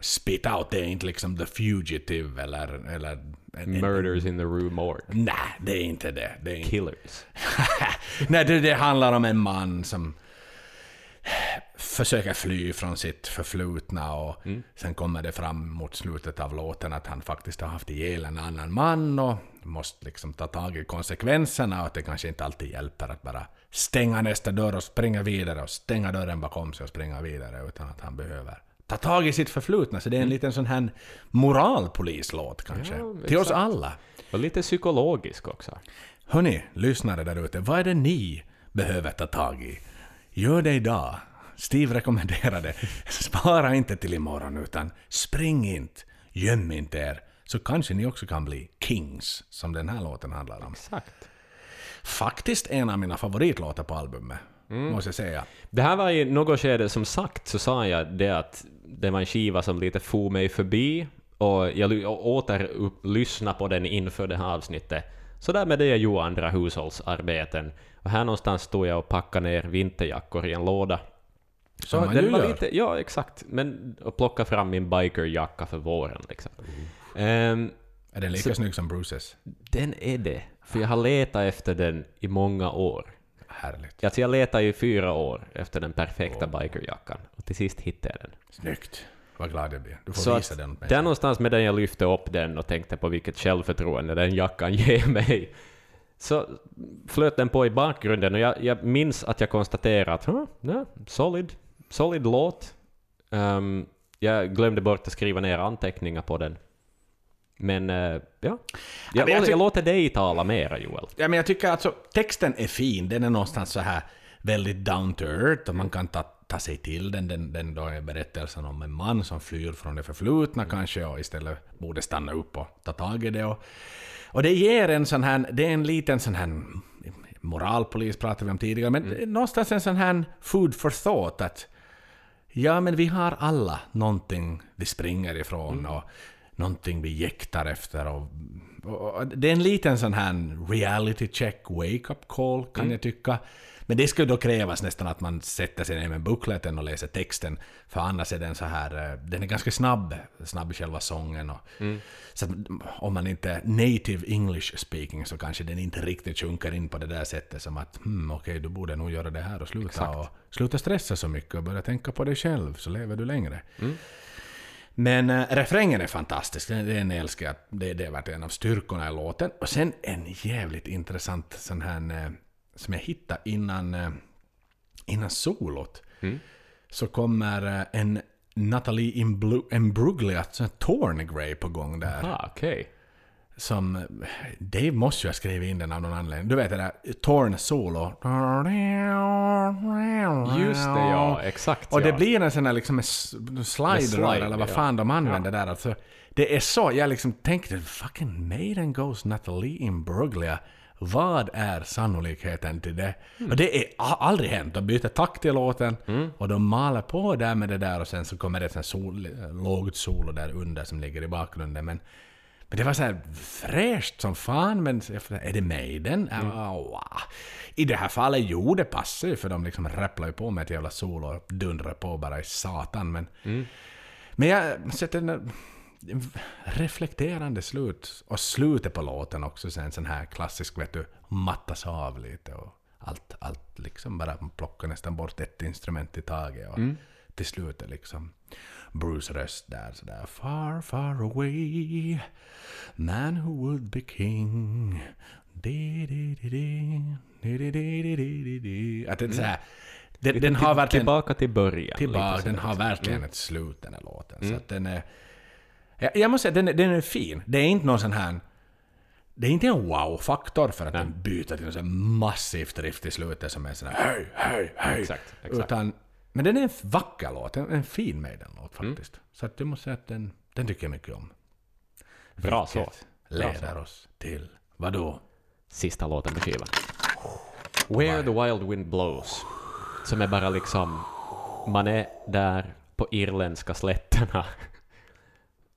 spit out, det är inte liksom The Fugitive eller... eller en, en, Murders in the Rue Morgue. nej, det är inte det. det är inte. Killers. nej, det, det handlar om en man som försöker fly från sitt förflutna och sen kommer det fram mot slutet av låten att han faktiskt har haft ihjäl en annan man och måste liksom ta tag i konsekvenserna och att det kanske inte alltid hjälper att bara stänga nästa dörr och springa vidare och stänga dörren bakom sig och springa vidare utan att han behöver ta tag i sitt förflutna. Så det är en liten sån här moralpolislåt kanske. Ja, Till oss alla. Och lite psykologisk också. Hörni, lyssnare där ute, vad är det ni behöver ta tag i? Gör det idag. Steve rekommenderade. Spara inte till imorgon, utan spring inte, göm inte er, så kanske ni också kan bli kings, som den här låten handlar om. Exakt. Faktiskt en av mina favoritlåtar på albumet, måste jag säga. Det här var i något skede, som sagt, så sa jag det att det var en skiva som lite for mig förbi och jag ly- och åter upp, lyssna på den inför det här avsnittet. Så där med det jag gjorde andra hushållsarbeten. Och här någonstans stod jag och packade ner vinterjackor i en låda. Som man den ju var gör. lite, ja, exakt. Men och plocka fram min bikerjacka för våren liksom. Ehm, Är den lika snygg som Bruces? den är det. För jag har letat efter den i många år. Härligt. Alltså jag letade i fyra år efter den perfekta bikerjackan. Och till sist hittade jag den. Snyggt. Vad glad jag blir. Du får Så visa den åt mig. där någonstans med den jag lyfte upp den och tänkte på vilket självförtroende den jackan ger mig. Så flöt den på i bakgrunden och jag, jag minns att jag konstaterade att huh, ja, solid, solid låt. Ehm, jag glömde bort att skriva ner anteckningar på den. Men eh, ja, jag, jag jag låter dig tala mera Joel. Ja, men jag tycker alltså texten är fin. Den är någonstans så här väldigt down to earth och man kan ta, ta sig till den. Den, den då är berättelsen om en man som flyr från det förflutna kanske och istället borde stanna upp och ta tag i det. Och, och det ger en sån här, det är en liten sån här moralpolis pratade vi om tidigare, men är någonstans en sån här food for thought att Ja, men vi har alla någonting vi springer ifrån och någonting vi jäktar efter. Och, och, och det är en liten sån här reality check, wake-up call kan jag tycka. Men det skulle då krävas nästan att man sätter sig ner med bookleten och läser texten, för annars är den så här, eh, den är ganska snabb, snabb i själva sången. Och, Så att om man inte är native English speaking så kanske den inte riktigt sjunker in på det där sättet som att hmm, okej, du borde nog göra det här och sluta, Exakt. och, sluta stressa så mycket och börja tänka på dig själv så lever du längre. Men äh, refrängen är fantastisk, den, den älskar jag. Det, det har varit en av styrkorna i låten. Och sen en jävligt intressant sån här, äh, som jag hittade innan, äh, innan solot. Så kommer äh, en Natalie Imbruglia, sån här Tornegray på gång där. Ah, okej. Som, äh, Dave måste ju ha skrivit in den av någon anledning. Du vet det där, Torn solo. Just det, ja. Exakt, Och det ja. blir en sån liksom en s- slide, slide, eller vad ja. fan de använder där. Alltså, det är så, jag liksom tänkte, fucking Maiden Goes Natalie Imbruglia. Vad är sannolikheten till det? Mm. Och det är aldrig hänt. De byter takt till låten och de maler på där med det där och sen så kommer det ett sol, lågt solo där under som ligger i bakgrunden. Men, men det var så här fräscht som fan, men är det Maiden? Mm. Wow. I det här fallet, jo det passar ju för de liksom rapplar ju på med ett jävla solo och dundrar på bara i satan. Men, Mm. men jag sätter reflekterande slut. Och slutet på låten också, sen sån här klassisk, vet du, mattas av lite och allt, allt liksom bara plockar nästan bort ett instrument i taget. Och mm. Till slut är liksom Bruce röst där sådär Far, far away Man who would be king di, di, di, di, di, mm. den, har verkligen... Tillbaka till början. Tillbaka, den har verkligen mm. ett slut den här låten. Mm. Så att den är, jag, jag måste säga, den, den är fin. Det är inte någon sån här... Det är inte en wow-faktor för att den byter till en massivt riff i slutet som är sån här hej, hej, hej. Exakt, exakt. Utan, men den är en vacker låt, en, en fin Maiden-låt faktiskt. Så att jag måste säga att den, den tycker jag mycket om. Bra så. Leder oss till, vadå? Sista låten på skivan. Where the Wild Wind Blows. Som är bara liksom... Man är där på irländska slätterna.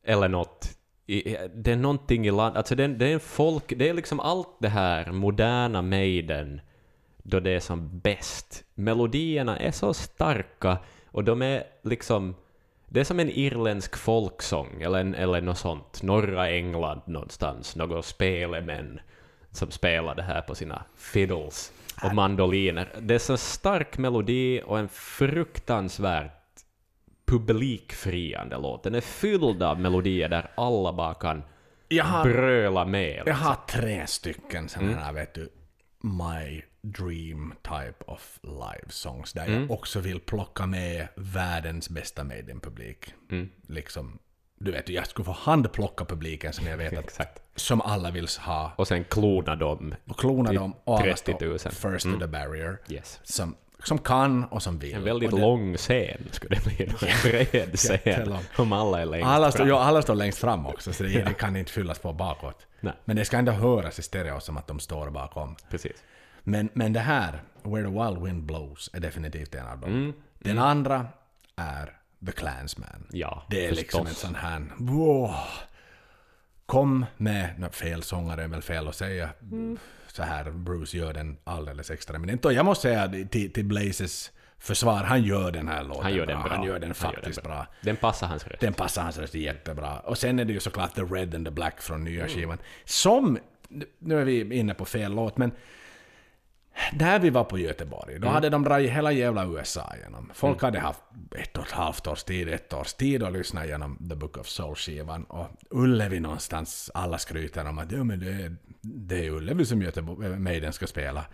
Eller något. I, det är någonting i land... Alltså det, det är en folk... Det är liksom allt det här moderna Maiden då det är som bäst. Melodierna är så starka och de är liksom... Det är som en irländsk folksång eller, en, eller något sånt. Norra England någonstans. Några spelemän som spelar det här på sina fiddles och mandoliner. Det är så stark melodi och en fruktansvärt publikfriande låt. Den är fylld av melodier där alla bara kan Jag har, bröla med. jag liksom. har tre stycken sådana här, vet du, My Dream Type of Live Songs, där jag också vill plocka med världens bästa Maiden-publik. Liksom, du vet, jag skulle få handplocka publiken som jag vet att, som alla vill ha. Och sen klona dem. Och klona dem och alla 30 000. står first to the barrier. Yes. Som, som kan och som vill. En väldigt det- lång scen skulle det bli. En bred scen. Om alla är längst Alla står, fram. ja, alla står längst fram också, så det, det kan inte fyllas på bakåt. Nej. Men det ska ändå höras i stereo som att de står bakom. Precis. Men, men det här, Where the Wild Wind Blows, är definitivt en av dem. Mm, Den andra är The Clansman. Ja, det är liksom en förstås. sån här... Wow. Kom med... No, fel sångare är väl fel att säga. Mm. Så här, Bruce gör den alldeles extra eminent. Och jag måste säga till, till Blazes försvar, han gör den här låten Han gör den bra. Han gör den faktiskt den bra. Den passar hans röst. Den passar hans röst jättebra. Och sen är det ju såklart The Red and the Black från nya skivan. Som, nu är vi inne på fel låt, men där vi var på Göteborg, då hade de dragit hela jävla USA igenom. Folk hade haft ett och ett halvt års tid, ett års tid att lyssna igenom The Book of Soul-skivan. Och Ullevi någonstans, alla skryter om att ja, men det, är, det är Ullevi som Göteborg, Maiden ska spela.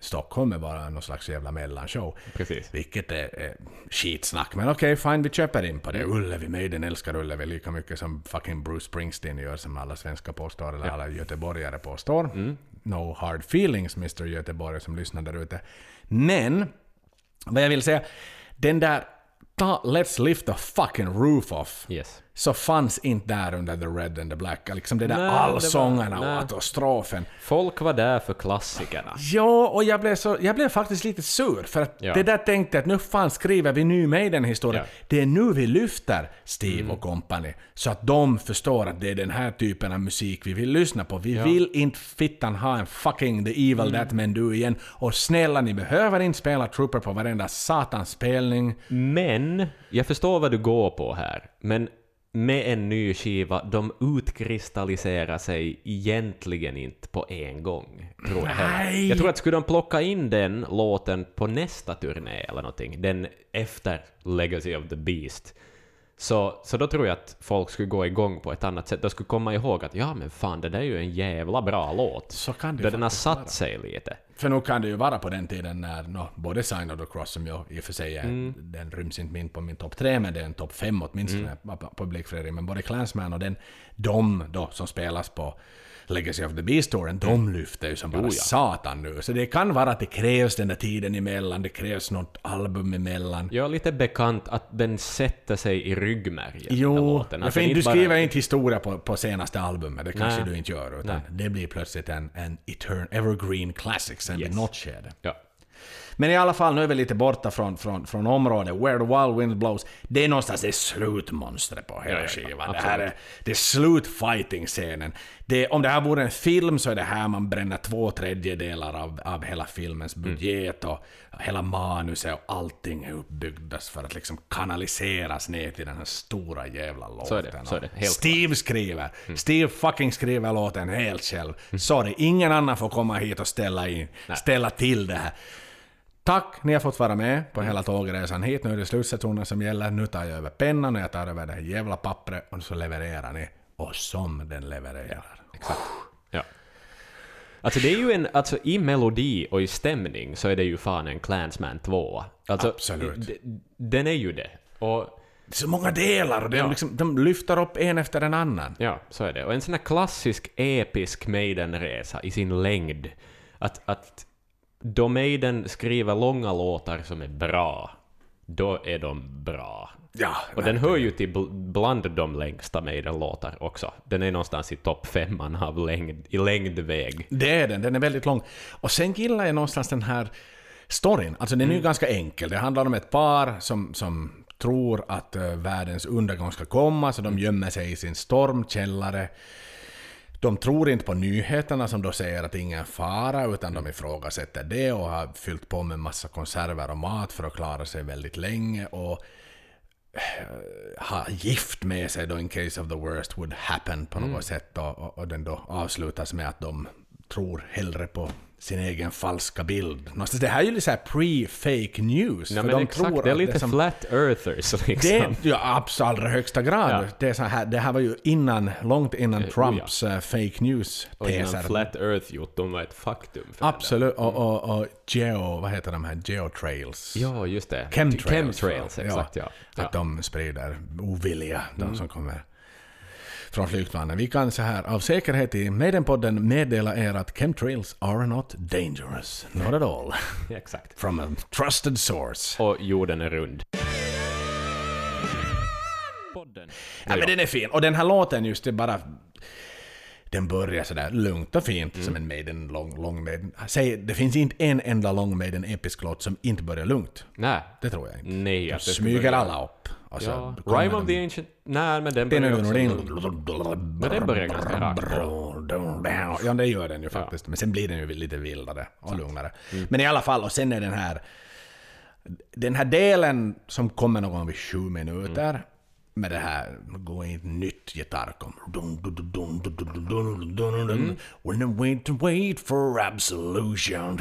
Stockholm är bara någon slags jävla mellanshow. Precis. Vilket är, är skitsnack. Men okej, fine, vi köper in på det. Ullevi, Maiden älskar Ullevi lika mycket som fucking Bruce Springsteen gör, som alla svenskar påstår, eller alla göteborgare påstår. No hard feelings, Mr Göteborg som lyssnar där ute. Men, vad jag vill säga, den där ta, Let's lift the fucking roof off. Yes så fanns inte där under The Red and the Black. Liksom det där Nej, det var- allsångerna nej. och strofen. Folk var där för klassikerna. Ja, och jag blev, så, jag blev faktiskt lite sur för att Ja. det där tänkte jag att nu fan skriver vi nu med den historien. Ja. Det är nu vi lyfter Steve Mm. och company så att de förstår att det är den här typen av musik vi vill lyssna på. Vi vill inte fittan ha en fucking The Evil Mm. That Men Do igen. Och snälla, ni behöver inte spela Trooper på varenda satans spelning. Men, jag förstår vad du går på här, men med en ny skiva, de utkristalliserar sig egentligen inte på en gång. Tror jag. Nej. jag tror att skulle de plocka in den låten på nästa turné eller någonting, den efter Legacy of the Beast, så, så då tror jag att folk skulle gå igång på ett annat sätt. De skulle komma ihåg att ja men fan, det där är ju en jävla bra låt. Så kan det den har satt vara. sig lite. För nu kan det ju vara på den tiden när no, både Sign of the Cross, som jag i och för sig är, Mm. den ryms inte min på min topp tre, men det är en topp fem åtminstone Mm. på public Friday, men både Clansman och den, de då som spelas på Legacy of the Beast-touren, de lyfter ju som bara Mm. ja. satan nu. Så det kan vara att det krävs den där tiden emellan, det krävs något album emellan. Jag är lite bekant att den sätter sig i ryggmärgen. den Jo, låten. ja, Alltså, inte du bara- skriver inte historia på, på senaste albumet, det kanske Nej. du inte gör, utan Nej. det blir plötsligt en, en etern, evergreen classic sen vid Yes. något skede. Ja. Men i alla fall, nu är vi lite borta från, från, från området. Where the wild wind blows. Det är någonstans det slutmonstret på hela Ja, skivan. Det här är, det är slutfighting-scenen. Det, om det här vore en film så är det här man bränner två tredjedelar av, av hela filmens Mm. budget och hela manuset och allting är uppbyggdas för att liksom kanaliseras ner till den här stora jävla låten. Så är det, så är det, Mm. Steve skriver. Steve fucking skriver låten helt själv. Sorry, ingen annan får komma hit och ställa in, ställa till det här. Tack, ni har fått vara med på hela tågresan hit. Nu är det slutstationen som gäller. Nu tar jag över pennan och jag tar över det här jävla pappret och så levererar ni. Och som den levererar. Exakt. Ja. Alltså det är ju en, alltså i melodi och i stämning så är det ju fan en Clansman 2. Alltså, Absolut. Den är ju det. Och Det är så många delar och de, Ja. liksom, de lyfter upp en efter en annan. ja, så är det. Och en sån här klassisk episk Maiden-resa i sin längd. Att, att då Maiden skriver långa låtar som är bra, då är de bra. Ja, Och den hör ju till bl- bland de längsta Maiden-låtar också. Den är någonstans i topp femman av längd, i längdväg. Det är den, den är väldigt lång. Och sen gillar jag någonstans den här storyn. Alltså den är ju ganska enkel. Det handlar om ett par som, som tror att eh, världens undergång ska komma, så de gömmer sig i sin stormkällare. De tror inte på nyheterna som då säger att det är ingen fara, utan de ifrågasätter det och har fyllt på med massa konserver och mat för att klara sig väldigt länge. Och ha gift med sig då in case of the worst would happen på något sätt och, och, och den då avslutas med att de tror hellre på sin egen falska bild. Någonstans, det här är ju lite pre-fake news. Ja, för de exakt, tror det är lite som- flat earthers liksom. det, ja, absolut, allra högsta grad. Ja. Det, är så här, det här var ju innan, långt innan Eh, Trumps eh, fake Och innan news-teser. flat earth-jotton var ett faktum. Absolut, och, och, och geo, vad heter de här, geotrails? Ja, just det. Chemtrails. Chemtrails, exakt ja. ja. Att de sprider ovilja, de Mm. som kommer från flygplanen. Vi kan så här av säkerhet i Maidenpodden meddela er att chemtrails are not dangerous. Not at all. Exakt. From a trusted source. Och jorden är rund. Podden. Ja, men den är fin. Och den här låten just, det bara... Den börjar sådär lugnt och fint Mm. som en Maiden, lång, lång Maiden. Säg, det finns inte en enda lång Maiden episk låt som inte börjar lugnt. Nej. Det tror jag inte. Nej, De smyger alla upp. Och så Ja. Rime of the Ancient... Nej, men den börjar också... Men den börjar ganska rakt Ja, det gör den ju faktiskt. Men sen blir den ju lite vildare och lugnare. Men i alla fall, och sen är den här... Den här delen som kommer någon gång vid sju minuter med det här, gå in ett nytt gitarrkom. When I wait to wait for absolution.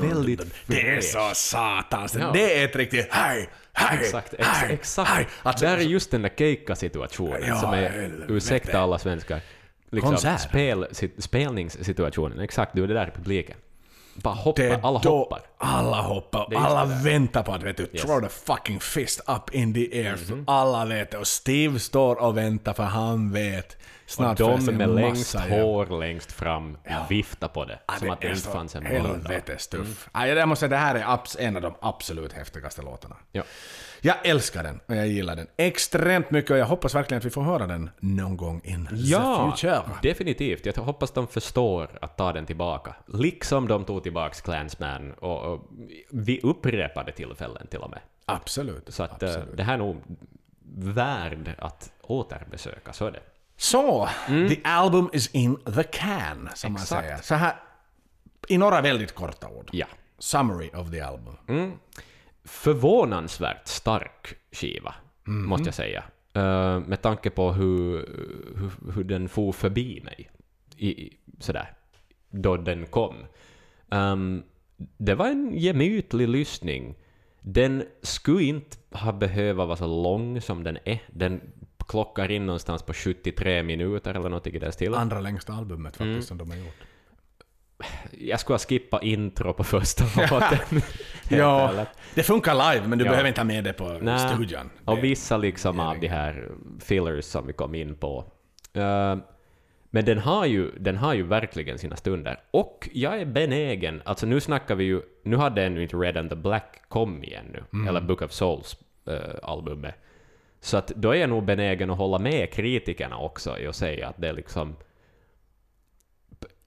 Väldigt Det är så satans. Ja. Det är ett riktigt hej, hej, Exakt, ex, hej, exakt. hej. Alltså, Där är just den där keikka-situationen Ja, som är, ursäkta alla svenskar, liksom spel, sit, spelningssituationen. Exakt, du är det där i publiken. Bara hoppa, det alla hoppar. Alla hoppar. Det Alla det väntar på att vet du, throw the fucking fist up in the air. För alla det. Och Steve står och väntar för han vet Snart och de med längst hår längst fram vifta på det, Ja, som att det inte fanns en boll. Helvetes tuff. Ja, jag måste säga, det här är en av de absolut häftigaste låtarna. Ja. Jag älskar den och jag gillar den extremt mycket och jag hoppas verkligen att vi får höra den någon gång in Ja, the future. definitivt. Jag hoppas de förstår att ta den tillbaka. Liksom de tog tillbaka Clansman och, och vid upprepade tillfällen till och med. Absolut. Så att eh, absolut. det här är nog värd att återbesöka, så är det. Så, the album is in the can, som man Exakt. säger. Så här, i några väldigt korta ord. Ja. Summary of the album. Förvånansvärt stark skiva, måste jag säga. Eh, med tanke på hur, hur, hur den for förbi mig. I, sådär. Då den kom. Ehm, det var en gemytlig lyssning. Den skulle inte ha behövt vara så lång som den är. Den klockar in någonstans på 73 minuter eller något i den stilen. Andra längsta albumet faktiskt Mm. som de har gjort. Jag skulle ha skippat intro på första låten. Ja, ärligt. det funkar live men du Ja. behöver inte ha med det på Nej. studion. Och Det- vissa liksom av de här fillers som vi kom in på. Eh, men den har, ju, den har ju verkligen sina stunder. Och jag är benägen, alltså nu snackar vi ju, nu hade ännu inte Red and the Black kommit ännu, Mm. eller Book of Souls uh, albumet. Så att då är jag nog benägen att hålla med kritikerna också i att säga att det är liksom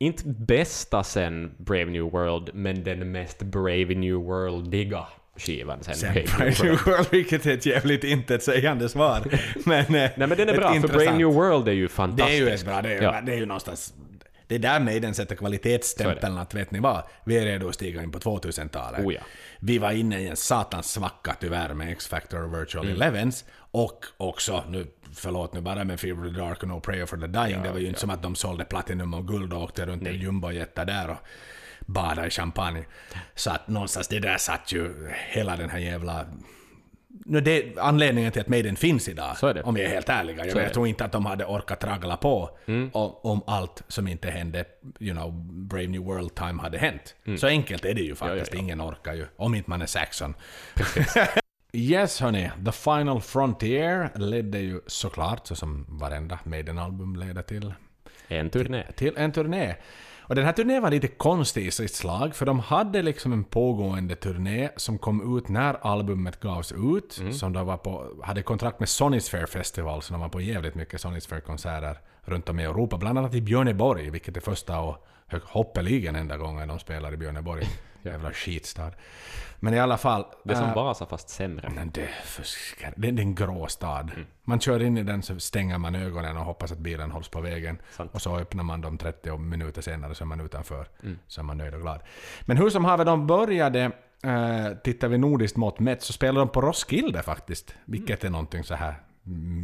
inte bästa sen Brave New World, men den mest Brave New World-diga skivan sen, Sen Brave New World. World, vilket är ett jävligt intetsägande svar. Men, eh, Nej men den är bra, för. Brave New World är ju Det är fantastisk. ju ett bra, det är, Ja. det är ju någonstans... Det är där Maiden sätter kvalitetsstämpeln att vet ni vad, vi är redo att stiga in på 2000-talet. Oh ja. Vi var inne i en satans svacka tyvärr med X-Factor och Virtual Mm. Elevens och också, nu, förlåt nu bara, men Fever the Dark och No Prayer for the Dying, det var ju inte som att de sålde platinum och guld och åkte runt en jumbojetta där och badade i champagne. Så att någonstans, det där satt ju hela den här jävla No, det är anledningen till att Maiden finns idag, om vi är helt ärliga. Jag, är tror inte att de hade orkat traggla på om, om allt som inte hände, you know, Brave New World Time hade hänt. Så enkelt är det ju faktiskt, ja. ingen orkar ju, om inte man är Saxon. yes hörni, The Final Frontier ledde ju såklart, så som varenda Maiden-album leder till, En turné. till en turné. Och den här turnén var lite konstig i sitt slag, för de hade liksom en pågående turné som kom ut när albumet gavs ut, som de var på, hade kontrakt med Sonisphere Festival, så de var på jävligt mycket Sonisphere-konserter runt om i Europa, bland annat i Björneborg, vilket är första och hoppeligen enda gången de spelar i Björneborg. Jävla skitstad. Men i alla fall... Det är som äh, Vasa fast sämre. men det, är det, det är en grå stad. Man kör in i den så stänger man ögonen och hoppas att bilen hålls på vägen. Sant. Och så öppnar man dem 30 minuter senare så är man utanför. Så är man nöjd och glad. Men hur som haver, de började, eh, tittar vi nordiskt mått mätt, så spelar de på Roskilde faktiskt. Vilket är någonting så här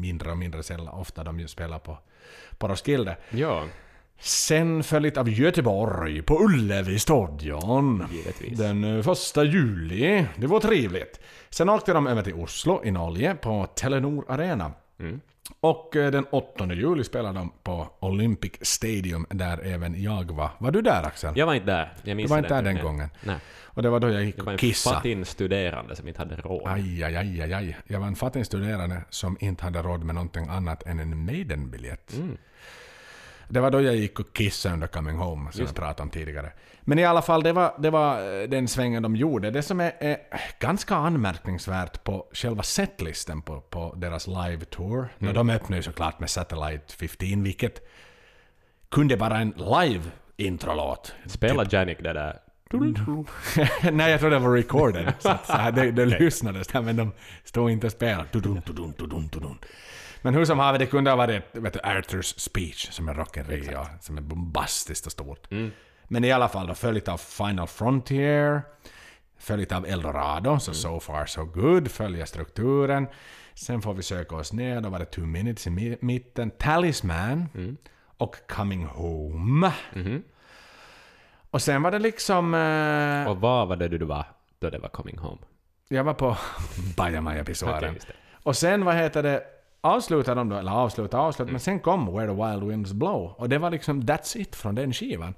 mindre och mindre sällan, ofta de ju spelar på, på Roskilde. Ja, Sen följt av Göteborg på Ullevi stadion. Givetvis. Den eh, första juli. Det var trevligt. Sen åkte de över till Oslo i Norge på Telenor Arena. Och eh, den 8 juli spelade de på Olympic Stadium där även jag var. Var du där Axel? jag var inte där. Jag Du var inte där den turnén. gången. Nej. Och det var då jag gick Det var och en kissade. fattig studerande som inte hade råd. Aj, aj, aj, aj, aj. Jag var en fattig studerande som inte hade råd med någonting annat än en Maiden-biljett. Mm. Det var då jag gick och kissade under Coming Home, som jag pratade om tidigare. Men i alla fall, det var, det var eh, den svängen de gjorde. Det som är, är ganska anmärkningsvärt på själva setlisten på, på deras live-tour, när de öppnade ju såklart med Satellite 15, vilket kunde vara en live-introlåt. Spela Janik det där. Nej, jag tror det var recorded. Så, så här, det, det lyssnades där, men de stod inte och spelade. Men hur som haver, det kunde ha varit vet du, Arthurs speech, som är rock'n'roll, ja, som är bombastiskt och stort. Men i alla fall då, följt av Final Frontier, följt av Eldorado, så so far so good, följa strukturen. Sen får vi söka oss ner, då var det Two Minutes i mi- mitten, Talisman och Coming Home. Och sen var det liksom... eh, Och vad var det du var då det var Coming Home? Jag var på Bajamaja-pissoaren. Just det. och sen, vad heter det, avslutade de då, eller avsluta, avsluta, men sen kom Where the Wild Winds Blow. Och det var liksom that's it från den skivan.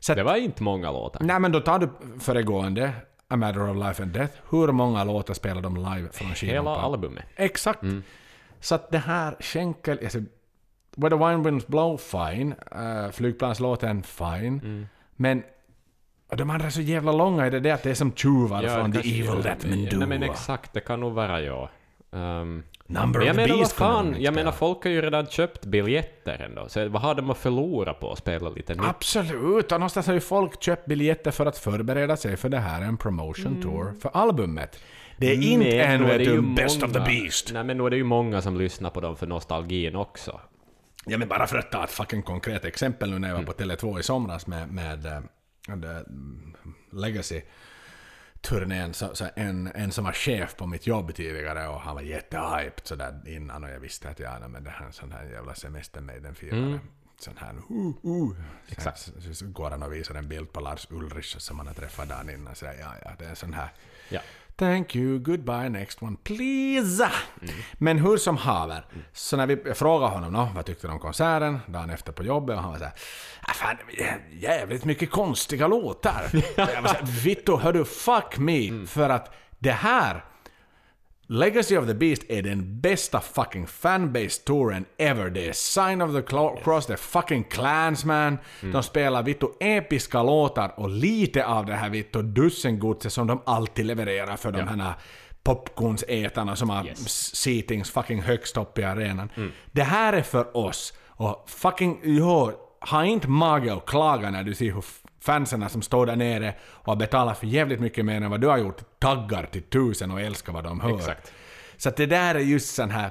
Så Det var inte många låtar. nej men då tar du föregående, A Matter of Life and Death. Hur många låtar spelar de live från skivan? Hela på- albumet. Exakt. Så att det här skänkel... Alltså, Where the Wine Winds Blow, fine. Uh, flygplanslåten, fine. Mm. Men och de andra är så jävla långa, är det det att det är som tjuvar från The Evil That Men Do? Nej men exakt, det kan nog vara ja. Um, Number men jag menar vad fan, jag menar folk har ju redan köpt biljetter ändå, så vad har de att förlora på att spela lite nytt? Absolut, och någonstans har ju folk köpt biljetter för att förbereda sig för det här, en promotion tour för albumet. Det är inte Men det du, ju Best of the Beast. Nej men då är det ju många som lyssnar på dem för nostalgin också. Ja men bara för att ta ett fucking konkret exempel nu när jag var på Tele2 i somras med, med, eh, med eh, Legacy turnén så, så en, en som var chef på mitt jobb tidigare och han var jättehyped sådär innan och jag visste att ja, nej, men det här är en sån här jävla semester med den firade. Sån här uh, uh. Exakt. Så, så, så går han och visar en bild på Lars Ulrich som han har träffat dagen innan säger ja, ja, det är en sån här Ja. Thank you, goodbye, next one please. Men hur som haver, så när vi frågade honom "Nå, vad tyckte du om konserten dagen efter på jobbet och han var såhär ah, fan, jävligt mycket konstiga låtar. Och jag var såhär, Vittu, hördu, fuck me, för att det här Legacy of the Beast är den bästa fucking fanbase touren ever. Det är Sign of the Cross, det är fucking Clansman. De spelar vittu episka låtar och lite av det här vittu dussengodset som de alltid levererar för de här popcornsätarna som har Yes. seatings fucking högst upp i arenan. Det här är för oss. Och fucking, jo, ha inte mage att klaga när du ser hur fansen som står där nere och har betalat för jävligt mycket mer än vad du har gjort taggar till tusen och älskar vad de hör. Exakt. Så det där är just sån här...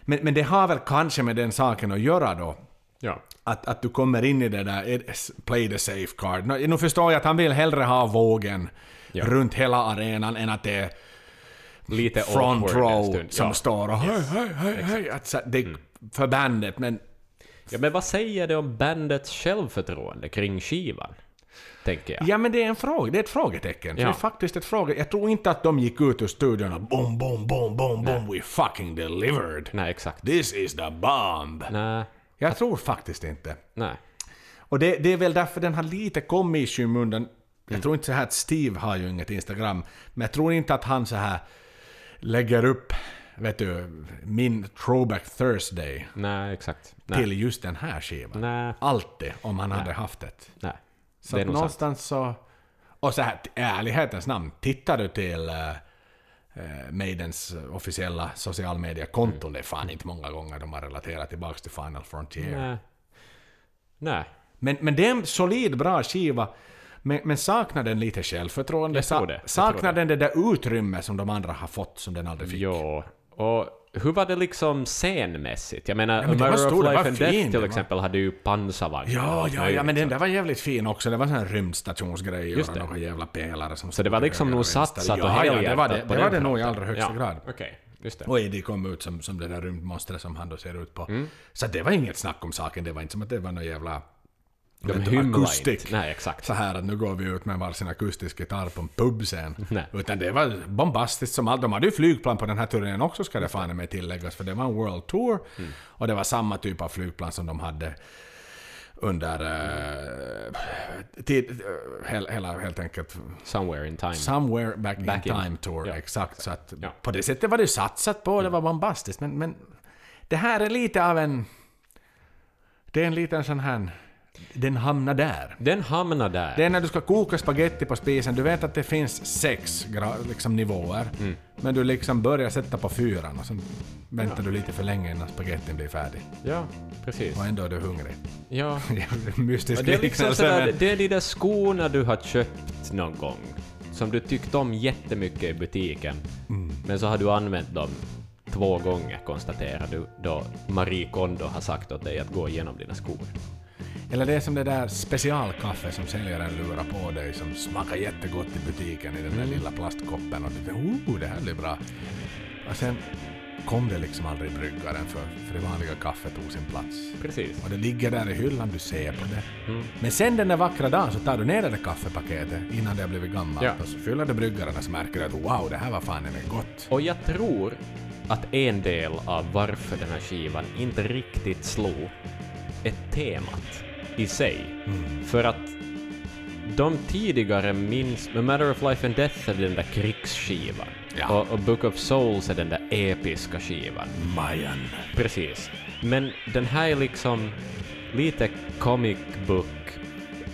Men, men det har väl kanske med den saken att göra då. Ja. Att, att du kommer in i det där, play the safe card. Nu, nu förstår jag att han vill hellre ha vågen Ja. runt hela arenan än att det är Lite front row som ja. står och hej, hej, hej, hej. Att, så, det, För bandet, men ja, men vad säger det om bandets självförtroende kring skivan? Tänker jag. Ja men det är en fråga, det är ett frågetecken. Ja. Det är faktiskt ett fråga. Jag tror inte att de gick ut ur studion och boom, boom, boom, boom, boom, we fucking delivered. Nej, exakt. This is the bomb. Nej. Jag tror faktiskt inte. Nej. Och det, det är väl därför den har lite kommit i skymundan. Jag tror inte så här att Steve har ju inget Instagram, men jag tror inte att han så här lägger upp, vet du, min throwback Thursday Nej, exakt. Nej. till just den här skivan. Nej. Alltid, om han hade haft det. Nej. Så det är att nog sant. någonstans så... Och så här, i ärlighetens namn, tittar du till uh, Maidens officiella sociala mediekonton, Mm. det är fan inte många gånger de har relaterat tillbaka till Final Frontier. Nej. Nej. Men, men det är en solid, bra skiva. Men, men saknar den lite självförtroende? Jag tror det, jag saknar tror det. den det där utrymme som de andra har fått som den aldrig fick? Jo. Och hur var det liksom scenmässigt? Jag menar, men A det var Matter stor, of var Life and Death fin, till var- exempel hade ju pansarvagnar. Ja, ja, ja, men den där var jävligt fin också. Det var sån här rymdstationsgrej och några jävla pelare som Så det var liksom nog satsat och ja, ja, det var helhjärtat det. Det var det nog i allra högsta ja. grad. Det. Och Eddie kom ut som, som det där rymdmonstret som han då ser ut på. Mm. Så det var inget snack om saken. Det var inte som att det var någon jävla... De vet du, akustik. Nej, exakt. Så här att nu går vi ut med varsin akustisk gitarr på en pubscen. Nej. Utan det var bombastiskt som allt. De hade ju flygplan på den här turnén också ska det fan med tilläggas. För det var en World Tour. Mm. Och det var samma typ av flygplan som de hade under... Uh, tid, hel, hela, helt enkelt Somewhere in time. Somewhere Back, Back in in. Time Tour, Ja, exakt. Så att Ja. På det sättet var det satsat på, det var bombastiskt. Men, men det här är lite av en... Det är en liten sån här... Den hamnar där. Den hamnar där. Det är när du ska koka spaghetti på spisen, du vet att det finns sex liksom, nivåer. Mm. Men du liksom börjar sätta på fyran och sen väntar du lite för länge innan spagettin blir färdig. Ja, precis. Och ändå är du hungrig. Ja. Mystisk Och det är liksom sådär, men- det är de där skorna du har köpt någon gång, som du tyckt om jättemycket i butiken, Mm. men så har du använt dem två gånger, konstaterar du, då Marie Kondo har sagt åt dig att gå igenom dina skor. Eller det är som det där specialkaffe som säljaren lurar på dig som smakar jättegott i butiken i den där lilla plastkoppen och du tänker oh, det här blir bra. Och sen kom det liksom aldrig bryggaren för, för det vanliga kaffet tog sin plats. Precis. Och det ligger där i hyllan, du ser på det. Mm. Men sen den där vackra dagen så tar du ner det där kaffepaketet innan det har blivit gammalt Ja. och så fyller du bryggaren och så märker du att wow, det här var fan är gott. Och jag tror att en del av varför den här skivan inte riktigt slog är temat i sig. Mm. För att de tidigare minns... A Matter of Life and Death är den där krigsskivan. Ja. Och, och Book of Souls är den där episka skivan. Mayan. Precis. Men den här är liksom lite comic book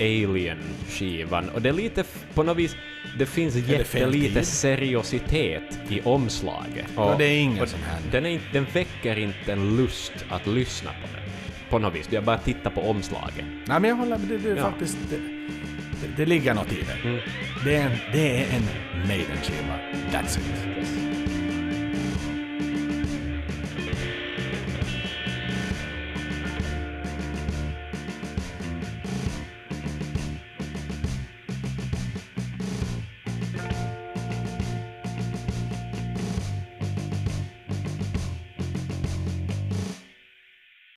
alien-skivan och det är lite på något vis, det finns jättelite seriositet i omslaget. Ja, Och- det är ingen och sån här. Den, är, den väcker inte en lust att lyssna på den. På något vis. Jag bara tittar på omslaget. Nej men jag håller det, det är Ja. faktiskt... Det, det, det ligger något i det. Mm. Det, är en, det är en Maiden-skiva. That's it.